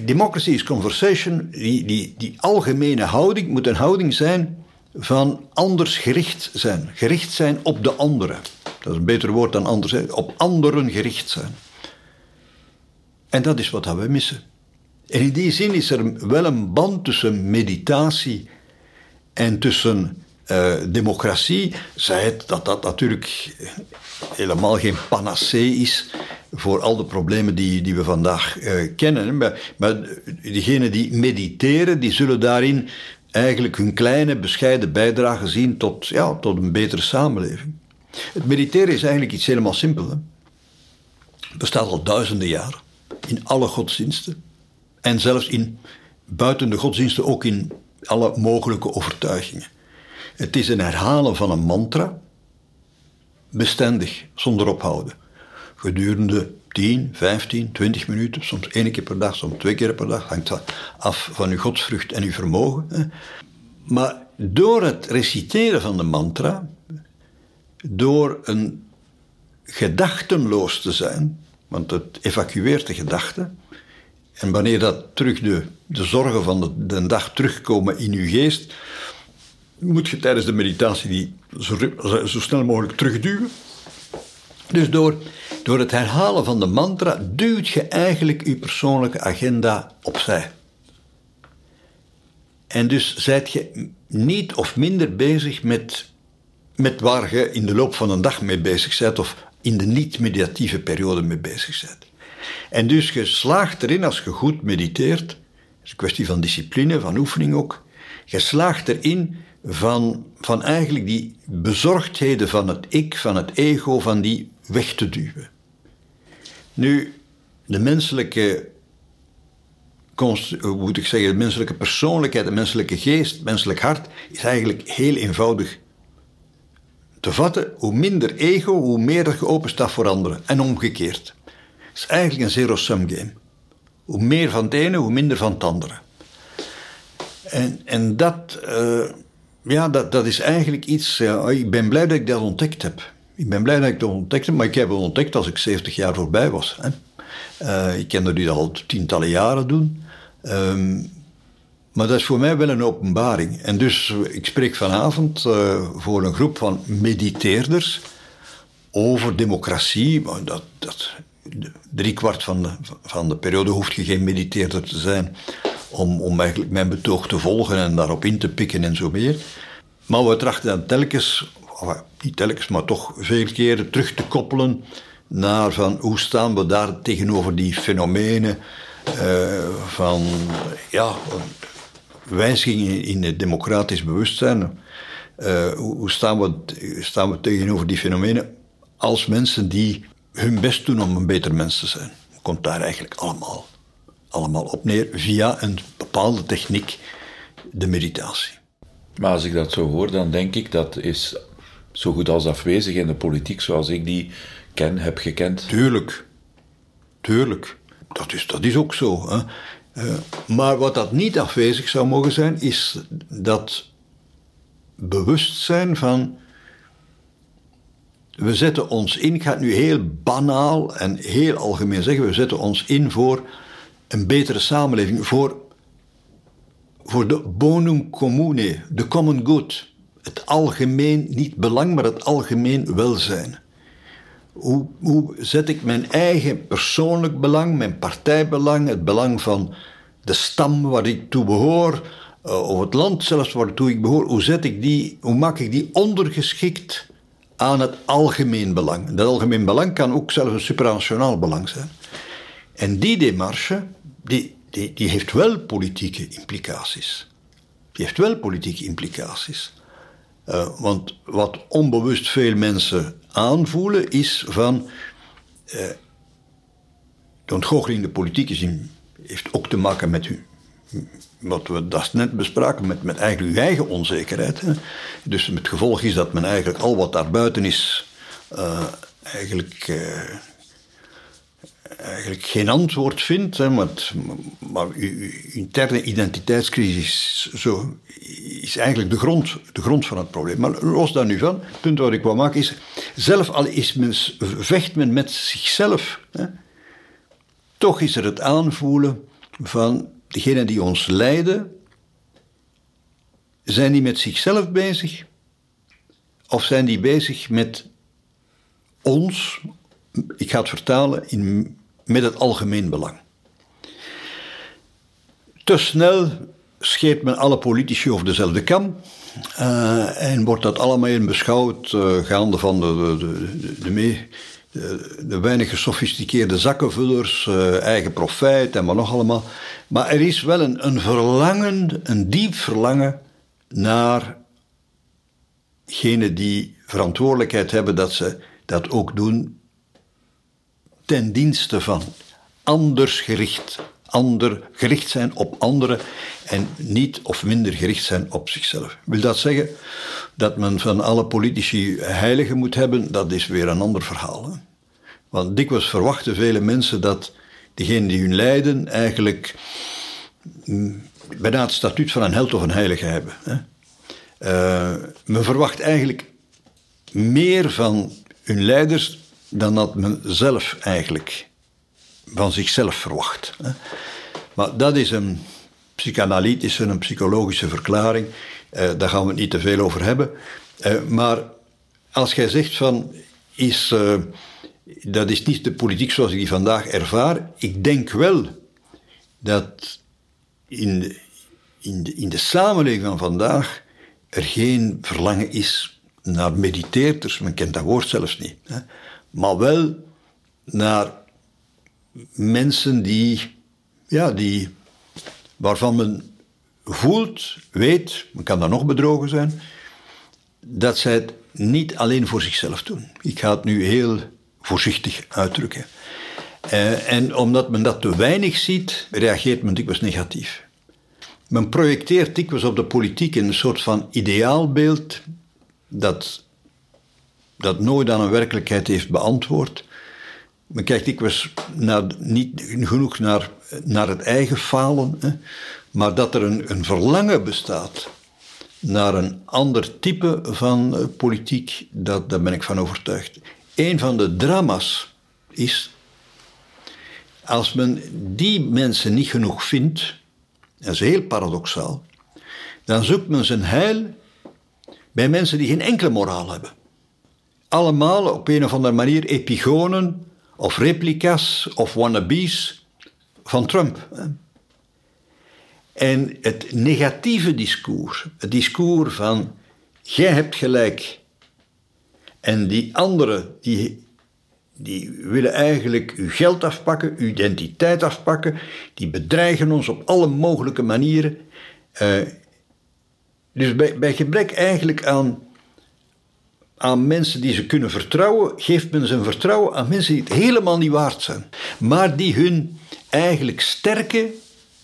democracy is conversation, die, die, die algemene houding moet een houding zijn van anders gericht zijn. Gericht zijn op de anderen. Dat is een beter woord dan anders. Op anderen gericht zijn. En dat is wat we missen. En in die zin is er wel een band tussen meditatie en tussen uh, democratie. Zij het dat dat natuurlijk helemaal geen panacee is voor al de problemen die, die we vandaag uh, kennen. Maar, maar diegenen die mediteren, die zullen daarin eigenlijk hun kleine, bescheiden bijdrage zien tot, ja, tot een betere samenleving. Het mediteren is eigenlijk iets helemaal simpels. Bestaat al duizenden jaren in alle godsdiensten. En zelfs in buiten de godsdiensten ook in alle mogelijke overtuigingen. Het is een herhalen van een mantra, bestendig, zonder ophouden. Gedurende 10, 15, 20 minuten, soms één keer per dag, soms twee keer per dag, hangt af van uw godsvrucht en uw vermogen. Maar door het reciteren van de mantra, door een gedachtenloos te zijn, want het evacueert de gedachte, en wanneer dat terug de, de zorgen van de dag terugkomen in uw geest, moet je tijdens de meditatie die zo, zo snel mogelijk terugduwen. Dus door, door het herhalen van de mantra duwt je eigenlijk je persoonlijke agenda opzij. En dus zijt je niet of minder bezig met, met waar je in de loop van een dag mee bezig bent of in de niet-mediatieve periode mee bezig bent. En dus je slaagt erin als je goed mediteert, het is een kwestie van discipline, van oefening ook, je slaagt erin van, van eigenlijk die bezorgdheden van het ik, van het ego, van die weg te duwen. Nu, de menselijke, hoe moet ik zeggen, de menselijke persoonlijkheid, de menselijke geest, het menselijk hart, is eigenlijk heel eenvoudig te vatten. Hoe minder ego, hoe meer dat je open staat voor anderen. En omgekeerd. Het is eigenlijk een zero-sum game. Hoe meer van het ene, hoe minder van het andere. En, en dat, uh, ja, dat, dat is eigenlijk iets. Ja, ik ben blij dat ik dat ontdekt heb. Ik ben blij dat ik dat ontdekt heb, maar ik heb het ontdekt als ik 70 jaar voorbij was. Hè. Uh, ik kende die al tientallen jaren doen. Um, maar dat is voor mij wel een openbaring. En dus, ik spreek vanavond uh, voor een groep van mediteerders over democratie. Dat, dat, kwart van de, van de periode hoeft je geen mediteerder te zijn om, om eigenlijk mijn betoog te volgen en daarop in te pikken en zo meer. Maar we trachten dan telkens, niet telkens, maar toch veel keren terug te koppelen naar van hoe staan we daar tegenover die fenomenen uh, van ja, wijzigingen in het democratisch bewustzijn. Uh, hoe staan we, staan we tegenover die fenomenen als mensen die hun best doen om een beter mens te zijn? Komt daar eigenlijk allemaal, allemaal op neer via een bepaalde techniek, de meditatie. Maar als ik dat zo hoor, dan denk ik dat is zo goed als afwezig in de politiek zoals ik die ken, heb gekend. Tuurlijk. Tuurlijk. Dat is, dat is ook zo. Hè. Uh, maar wat dat niet afwezig zou mogen zijn, is dat bewustzijn van. We zetten ons in, ik ga het nu heel banaal en heel algemeen zeggen, we zetten ons in voor een betere samenleving, voor, voor de bonum commune, de common good. Het algemeen, niet belang, maar het algemeen welzijn. Hoe, hoe zet ik mijn eigen persoonlijk belang, mijn partijbelang, het belang van de stam waar ik toe behoor, uh, of het land zelfs waartoe ik behoor, hoe, zet ik die, hoe maak ik die ondergeschikt aan het algemeen belang? Dat algemeen belang kan ook zelfs een supranationaal belang zijn. En die demarche, die, die, die heeft wel politieke implicaties. Die heeft wel politieke implicaties. Uh, want wat onbewust veel mensen aanvoelen is van. Uh, de ontgoocheling de politiek is heeft ook te maken met u, wat we dat net bespraken, met, met eigenlijk uw eigen onzekerheid. Dus het gevolg is dat men eigenlijk al wat daarbuiten is, uh, eigenlijk eigenlijk geen antwoord vindt, hè, maar, maar uw interne identiteitscrisis zo, is eigenlijk de grond, de grond van het probleem. Maar los daar nu van, het punt wat ik wil maken is, zelf al is men, vecht men met zichzelf, hè, toch is er het aanvoelen van degenen die ons leiden, zijn die met zichzelf bezig? Of zijn die bezig met ons, ik ga het vertalen, in, met het algemeen belang? Te snel scheert men alle politici over dezelfde kam. Uh, en wordt dat allemaal in beschouwd, uh, gaande van de, de, de, de, de, weinig gesofisticeerde zakkenvullers, uh, eigen profijt en wat nog allemaal. Maar er is wel een, een verlangen, een diep verlangen naar genen die verantwoordelijkheid hebben dat ze dat ook doen ten dienste van anders gericht, ander gericht zijn op anderen en niet of minder gericht zijn op zichzelf. Wil dat zeggen dat men van alle politici heiligen moet hebben? Dat is weer een ander verhaal. Want dikwijls verwachten vele mensen dat degenen die hun lijden eigenlijk mm, bijna het statuut van een held of een heilige hebben. Hè? Uh, men verwacht eigenlijk meer van hun leiders dan dat men zelf eigenlijk van zichzelf verwacht. Maar dat is een psychanalytische, een psychologische verklaring. Uh, daar gaan we het niet te veel over hebben. Uh, maar als jij zegt van, is, dat is niet de politiek zoals ik die vandaag ervaar. Ik denk wel dat in de, in de, in de samenleving van vandaag er geen verlangen is naar mediteerders, men kent dat woord zelfs niet, maar wel naar mensen die, ja, die, waarvan men voelt, weet, men kan dan nog bedrogen zijn, dat zij het niet alleen voor zichzelf doen. Ik ga het nu heel voorzichtig uitdrukken. Uh, en omdat men dat te weinig ziet, reageert men dikwijls negatief. Men projecteert dikwijls op de politiek een soort van ideaalbeeld dat, dat nooit aan een werkelijkheid heeft beantwoord. Men kijkt dikwijls naar, niet genoeg naar, naar het eigen falen, hè, maar dat er een, een verlangen bestaat naar een ander type van uh, politiek, dat, daar ben ik van overtuigd. Een van de drama's is, als men die mensen niet genoeg vindt, dat is heel paradoxaal, dan zoekt men zijn heil bij mensen die geen enkele moraal hebben. Allemaal op een of andere manier epigonen of replica's of wannabes van Trump. En het negatieve discours, het discours van jij hebt gelijk en die anderen die die willen eigenlijk uw geld afpakken, uw identiteit afpakken. Die bedreigen ons op alle mogelijke manieren. Uh, dus bij, bij, gebrek eigenlijk aan, aan mensen die ze kunnen vertrouwen, geeft men zijn vertrouwen aan mensen die het helemaal niet waard zijn. Maar die hun eigenlijk sterken,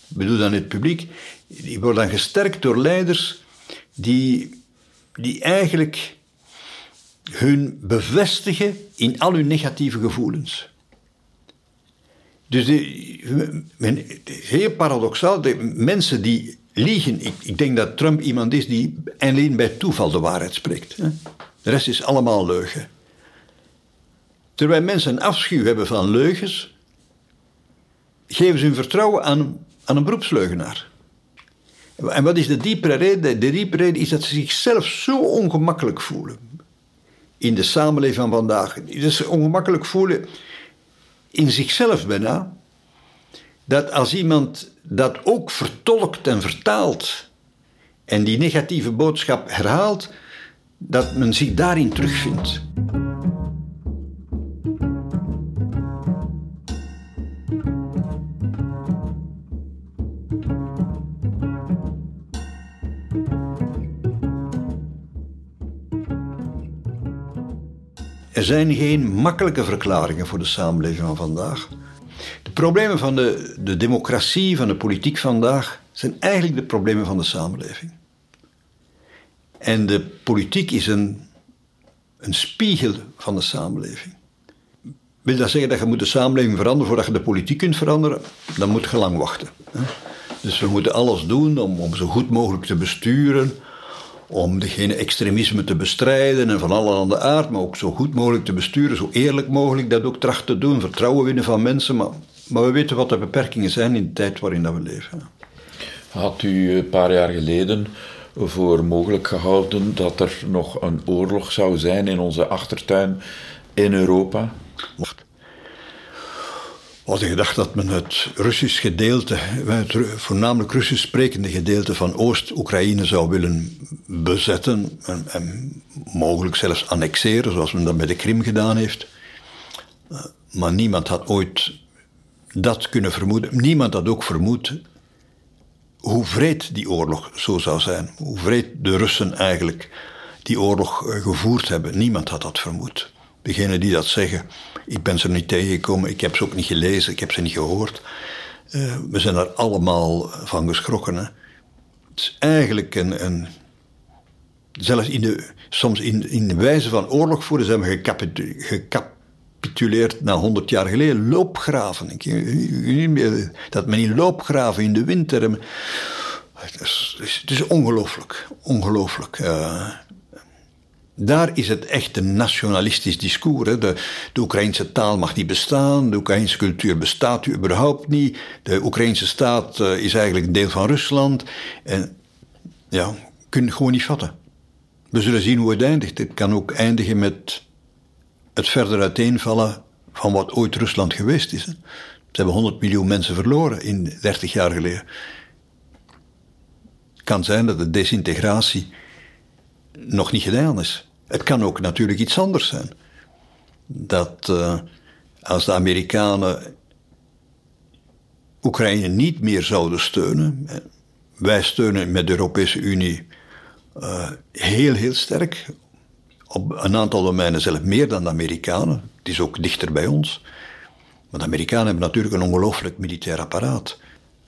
bedoel dan het publiek, die worden dan gesterkt door leiders die, die eigenlijk hun bevestigen in al hun negatieve gevoelens. Dus het is heel paradoxaal. De mensen die liegen. Ik, ik, denk dat Trump iemand is die alleen bij toeval de waarheid spreekt. Hè? De rest is allemaal leugen. Terwijl mensen een afschuw hebben van leugens, geven ze hun vertrouwen aan, aan een beroepsleugenaar. En wat is de diepere reden? De diepere reden is dat ze zichzelf zo ongemakkelijk voelen in de samenleving van vandaag. Dus ongemakkelijk voelen in zichzelf bijna. Dat als iemand dat ook vertolkt en vertaalt en die negatieve boodschap herhaalt, dat men zich daarin terugvindt. Er zijn geen makkelijke verklaringen voor de samenleving van vandaag. De problemen van de, de democratie, van de politiek vandaag, zijn eigenlijk de problemen van de samenleving. En de politiek is een, een spiegel van de samenleving. Wil dat zeggen dat je moet de samenleving veranderen voordat je de politiek kunt veranderen? Dan moet je lang wachten. Dus we moeten alles doen om, om zo goed mogelijk te besturen, om degene extremisme te bestrijden en van allerhande aard, maar ook zo goed mogelijk te besturen, zo eerlijk mogelijk dat ook trachten te doen, vertrouwen winnen van mensen, maar, maar we weten wat de beperkingen zijn in de tijd waarin dat we leven. Had u een paar jaar geleden voor mogelijk gehouden dat er nog een oorlog zou zijn in onze achtertuin in Europa? We hadden gedacht dat men het Russisch gedeelte, het voornamelijk Russisch sprekende gedeelte van Oost-Oekraïne zou willen bezetten en, en, mogelijk zelfs annexeren, zoals men dat bij de Krim gedaan heeft. Eh, maar niemand had ooit dat kunnen vermoeden. Niemand had ook vermoed hoe vreed die oorlog zo zou zijn. Hoe vreed de Russen eigenlijk die oorlog eh, gevoerd hebben. Niemand had dat vermoed. Degenen die dat zeggen, ik ben ze niet tegengekomen, ik heb ze ook niet gelezen, ik heb ze niet gehoord. Uh, we zijn er allemaal van geschrokken. Hè? Het is eigenlijk een. een zelfs in de, soms in, in de wijze van oorlog voeren zijn we gecapituleerd na honderd jaar geleden. Loopgraven. Dat men in loopgraven in de winter. Het is, het is ongelooflijk. Ongelooflijk. Uh, daar is het echt een nationalistisch discours. Hè. De, de Oekraïnse taal mag niet bestaan, de Oekraïnse cultuur bestaat überhaupt niet. De Oekraïnse staat uh, is eigenlijk een deel van Rusland. En ja, kun gewoon niet vatten. We zullen zien hoe het eindigt. Het kan ook eindigen met het verder uiteenvallen van wat ooit Rusland geweest is. Ze hebben 100 miljoen mensen verloren in 30 jaar geleden. Het kan zijn dat de desintegratie nog niet gedaan is. Het kan ook natuurlijk iets anders zijn. Dat uh, als de Amerikanen Oekraïne niet meer zouden steunen, wij steunen met de Europese Unie uh, heel, heel sterk. Op een aantal domeinen zelf meer dan de Amerikanen. Het is ook dichter bij ons. Maar de Amerikanen hebben natuurlijk een ongelooflijk militair apparaat.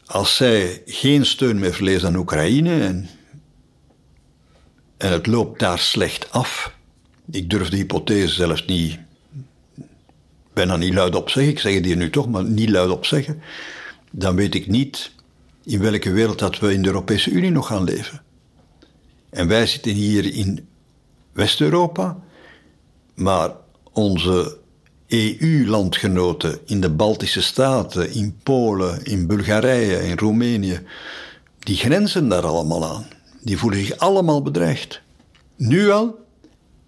Als zij geen steun meer verlezen aan Oekraïne en en het loopt daar slecht af. Ik durf de hypothese zelfs niet, bijna niet luid op zeggen. Ik zeg het hier nu toch, maar niet luid op zeggen. Dan weet ik niet in welke wereld dat we in de Europese Unie nog gaan leven. En wij zitten hier in West-Europa, maar onze EU-landgenoten in de Baltische Staten, in Polen, in Bulgarije, in Roemenië, die grenzen daar allemaal aan die voelen zich allemaal bedreigd. Nu al,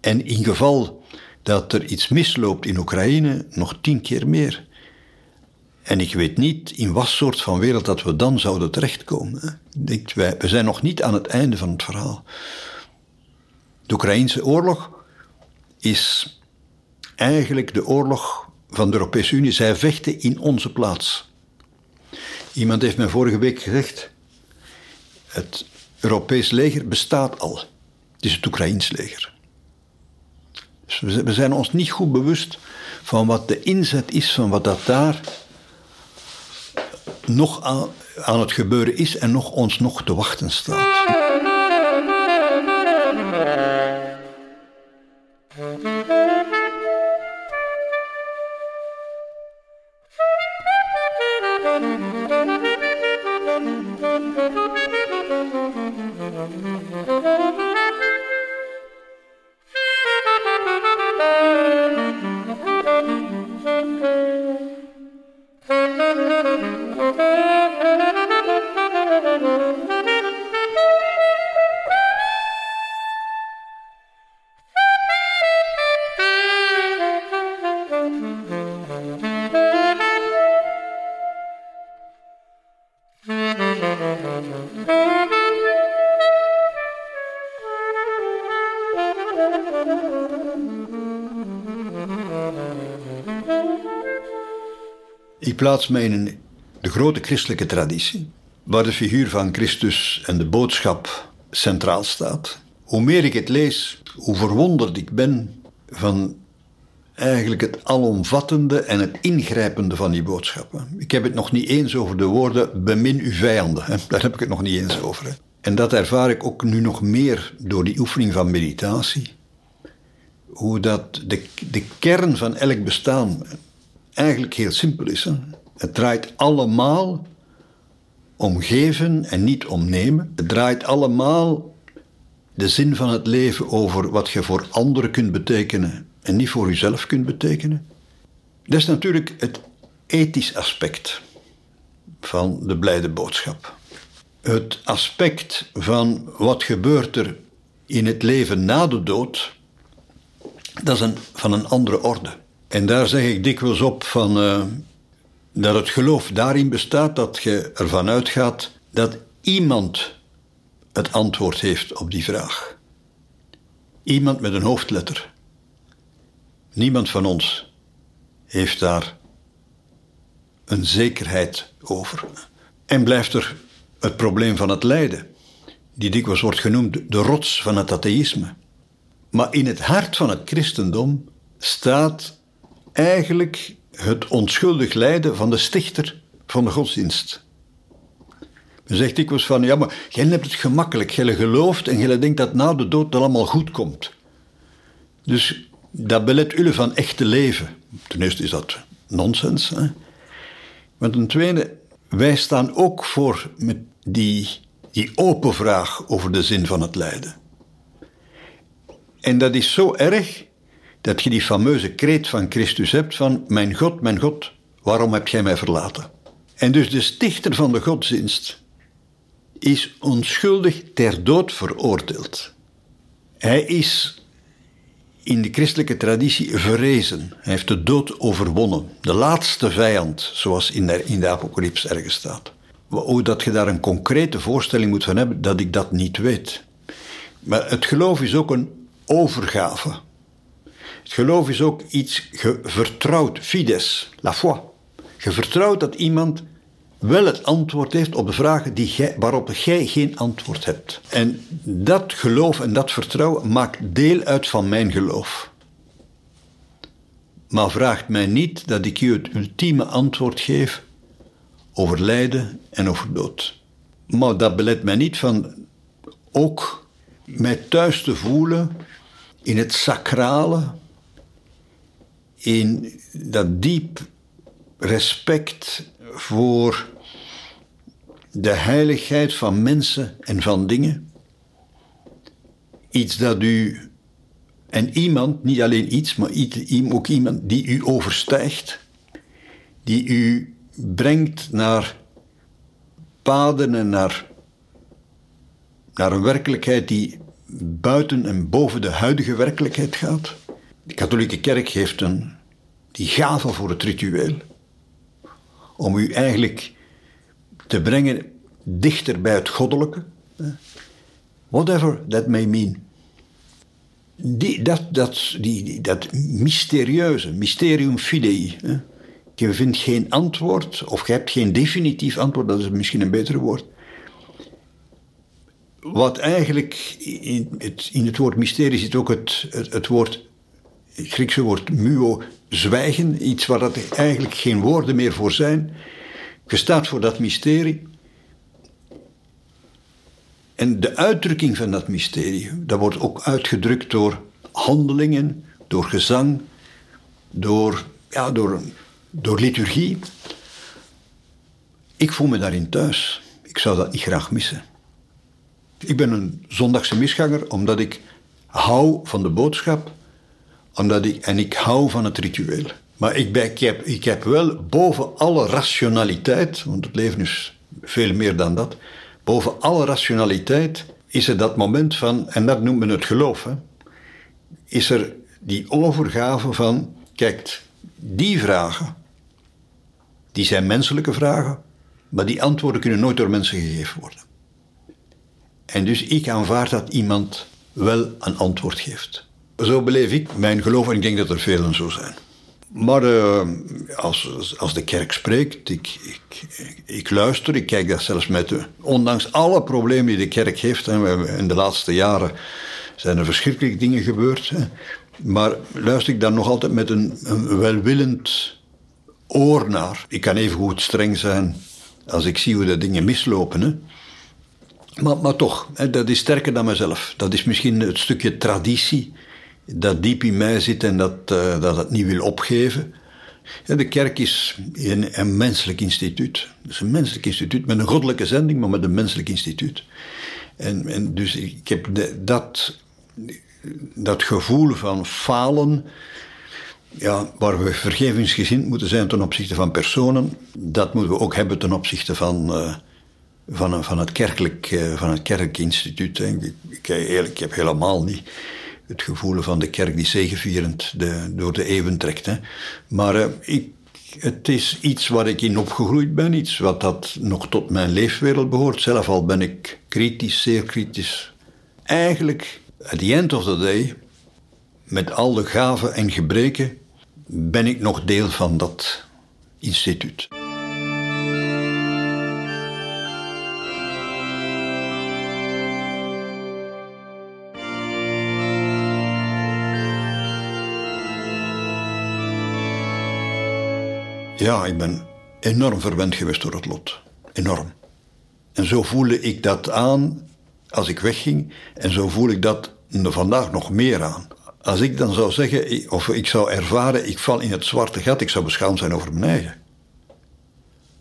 en in geval dat er iets misloopt in Oekraïne, nog tien keer meer. En ik weet niet in wat soort van wereld dat we dan zouden terechtkomen. Denk, wij, we zijn nog niet aan het einde van het verhaal. De Oekraïnse oorlog is eigenlijk de oorlog van de Europese Unie. Zij vechten in onze plaats. Iemand heeft mij vorige week gezegd: het Europees leger bestaat al. Het is het Oekraïns leger. Dus we zijn ons niet goed bewust van wat de inzet is van wat dat daar nog aan, aan het gebeuren is en nog ons nog te wachten staat. Ik plaats mij in de grote christelijke traditie, waar de figuur van Christus en de boodschap centraal staat. Hoe meer ik het lees, hoe verwonderd ik ben van eigenlijk het alomvattende en het ingrijpende van die boodschappen. Ik heb het nog niet eens over de woorden bemin uw vijanden. Hè. Daar heb ik het nog niet eens over. En dat ervaar ik ook nu nog meer door die oefening van meditatie. Hoe dat de, de kern van elk bestaan eigenlijk heel simpel is. Hè? Het draait allemaal om geven en niet om nemen. Het draait allemaal de zin van het leven over wat je voor anderen kunt betekenen en niet voor jezelf kunt betekenen. Dat is natuurlijk het ethisch aspect van de blijde boodschap. Het aspect van wat gebeurt er in het leven na de dood, dat is van een andere orde. En daar zeg ik dikwijls op van, uh, dat het geloof daarin bestaat dat je ervan uitgaat dat iemand het antwoord heeft op die vraag. Iemand met een hoofdletter. Niemand van ons heeft daar een zekerheid over. En blijft er het probleem van het lijden, die dikwijls wordt genoemd de rots van het atheïsme. Maar in het hart van het christendom staat eigenlijk het onschuldig lijden van de stichter van de godsdienst. Men zegt dikwijls van, ja, maar jij hebt het gemakkelijk. Jij gelooft en jij denkt dat na de dood het allemaal goed komt. Dus dat belet jullie van echte leven. Ten eerste is dat nonsens. Hè? Maar ten tweede, wij staan ook voor met die, die open vraag over de zin van het lijden. En dat is zo erg dat je die fameuze kreet van Christus hebt van mijn God, mijn God, waarom heb jij mij verlaten? En dus de stichter van de godsdienst is onschuldig ter dood veroordeeld. Hij is in de christelijke traditie verrezen. Hij heeft de dood overwonnen. De laatste vijand, zoals in de, in de apocalyps ergens staat. Hoe dat je daar een concrete voorstelling moet van hebben, dat ik dat niet weet. Maar het geloof is ook een overgave. Het geloof is ook iets vertrouwd, fides, la foi. Je vertrouwt dat iemand wel het antwoord heeft op de vragen die jij, waarop jij geen antwoord hebt. En dat geloof en dat vertrouwen maakt deel uit van mijn geloof. Maar vraagt mij niet dat ik je het ultieme antwoord geef over lijden en over dood. Maar dat belet mij niet van ook mij thuis te voelen in het sacrale, in dat diep respect voor de heiligheid van mensen en van dingen. Iets dat u en iemand, niet alleen iets, maar ook iemand die u overstijgt, die u brengt naar paden en naar, naar een werkelijkheid die buiten en boven de huidige werkelijkheid gaat. De katholieke kerk heeft een, die gave voor het ritueel om u eigenlijk te brengen dichter bij het goddelijke. Whatever that may mean. Die, dat, dat, die, dat mysterieuze, mysterium fidei. Je vindt geen antwoord, of je hebt geen definitief antwoord, dat is misschien een beter woord. Wat eigenlijk in het, in het woord mysterie zit ook het, het, het woord, Griekse woord muo, zwijgen, iets waar dat eigenlijk geen woorden meer voor zijn. Je staat voor dat mysterie. En de uitdrukking van dat mysterie, dat wordt ook uitgedrukt door handelingen, door gezang, door, ja, door, door liturgie. Ik voel me daarin thuis. Ik zou dat niet graag missen. Ik ben een zondagse misganger omdat ik hou van de boodschap omdat ik, en ik hou van het ritueel. Maar ik, ben, ik, heb, ik heb wel boven alle rationaliteit, want het leven is veel meer dan dat, boven alle rationaliteit is er dat moment van, en dat noemt men het geloof, hè, is er die overgave van, kijk, die vragen, die zijn menselijke vragen, maar die antwoorden kunnen nooit door mensen gegeven worden. En dus ik aanvaard dat iemand wel een antwoord geeft. Zo beleef ik mijn geloof en ik denk dat er velen zo zijn. Maar uh, als, als de kerk spreekt, ik, ik, ik, luister, ik kijk dat zelfs met... Ondanks alle problemen die de kerk heeft, in de laatste jaren zijn er verschrikkelijke dingen gebeurd. Hè, maar luister ik dan nog altijd met een, een welwillend oor naar. Ik kan even goed streng zijn als ik zie hoe de dingen mislopen. Hè. Maar, maar toch, hè, dat is sterker dan mezelf. Dat is misschien het stukje traditie dat diep in mij zit en dat, uh, dat het niet wil opgeven. De kerk is een, een menselijk instituut. Het is een menselijk instituut met een goddelijke zending, maar met een menselijk instituut. En, en dus ik heb dat, dat gevoel van falen, ja, waar we vergevingsgezind moeten zijn ten opzichte van personen, dat moeten we ook hebben ten opzichte van, uh, van, van, het kerkelijk, uh, van het kerkinstituut. Ik, ik, ik heb helemaal niet het gevoel van de kerk die zegevierend de, door de eeuwen trekt. Hè. Maar uh, ik, het is iets waar ik in opgegroeid ben, iets wat dat nog tot mijn leefwereld behoort. Zelf al ben ik kritisch, zeer kritisch. Eigenlijk, at the end of the day, met al de gaven en gebreken, ben ik nog deel van dat instituut. Ja, ik ben enorm verwend geweest door het lot. Enorm. En zo voelde ik dat aan als ik wegging. En zo voel ik dat vandaag nog meer aan. Als ik dan zou zeggen, of ik zou ervaren, ik val in het zwarte gat, ik zou beschaamd zijn over mijn eigen.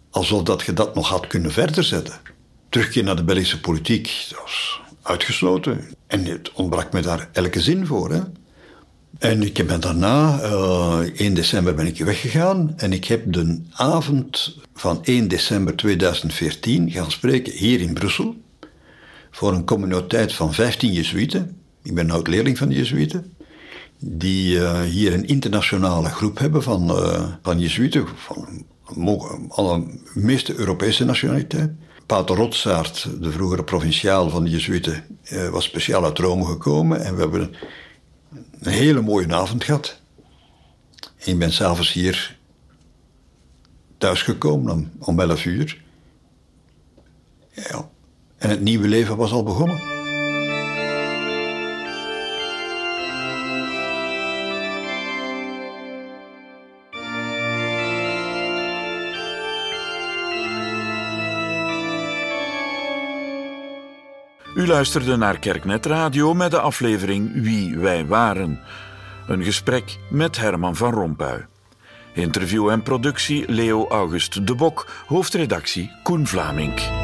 Alsof dat je dat nog had kunnen verder zetten. Terugkeer naar de Belgische politiek, dat was uitgesloten. En het ontbrak me daar elke zin voor. Hè? En ik ben daarna, uh, eh, 1 december ben ik weggegaan en ik heb de avond van 1 december 2014 gaan spreken hier in Brussel voor een communiteit van 15 Jezuïeten. Ik ben oud leerling van de Jezuïeten. Die uh, hier een internationale groep hebben van, uh, van Jezuïeten, van alle meeste Europese nationaliteit. Pater Rotsaert, de vroegere provinciaal van de Jezuïeten, was speciaal uit Rome gekomen en we hebben een hele mooie avond gehad. Ik ben s'avonds hier thuisgekomen om, om 11 uur. Ja. En het nieuwe leven was al begonnen. U luisterde naar Kerknet Radio met de aflevering Wie wij waren. Een gesprek met Herman van Rompuy. Interview en productie Leo August de Bok, hoofdredactie Koen Vlamink.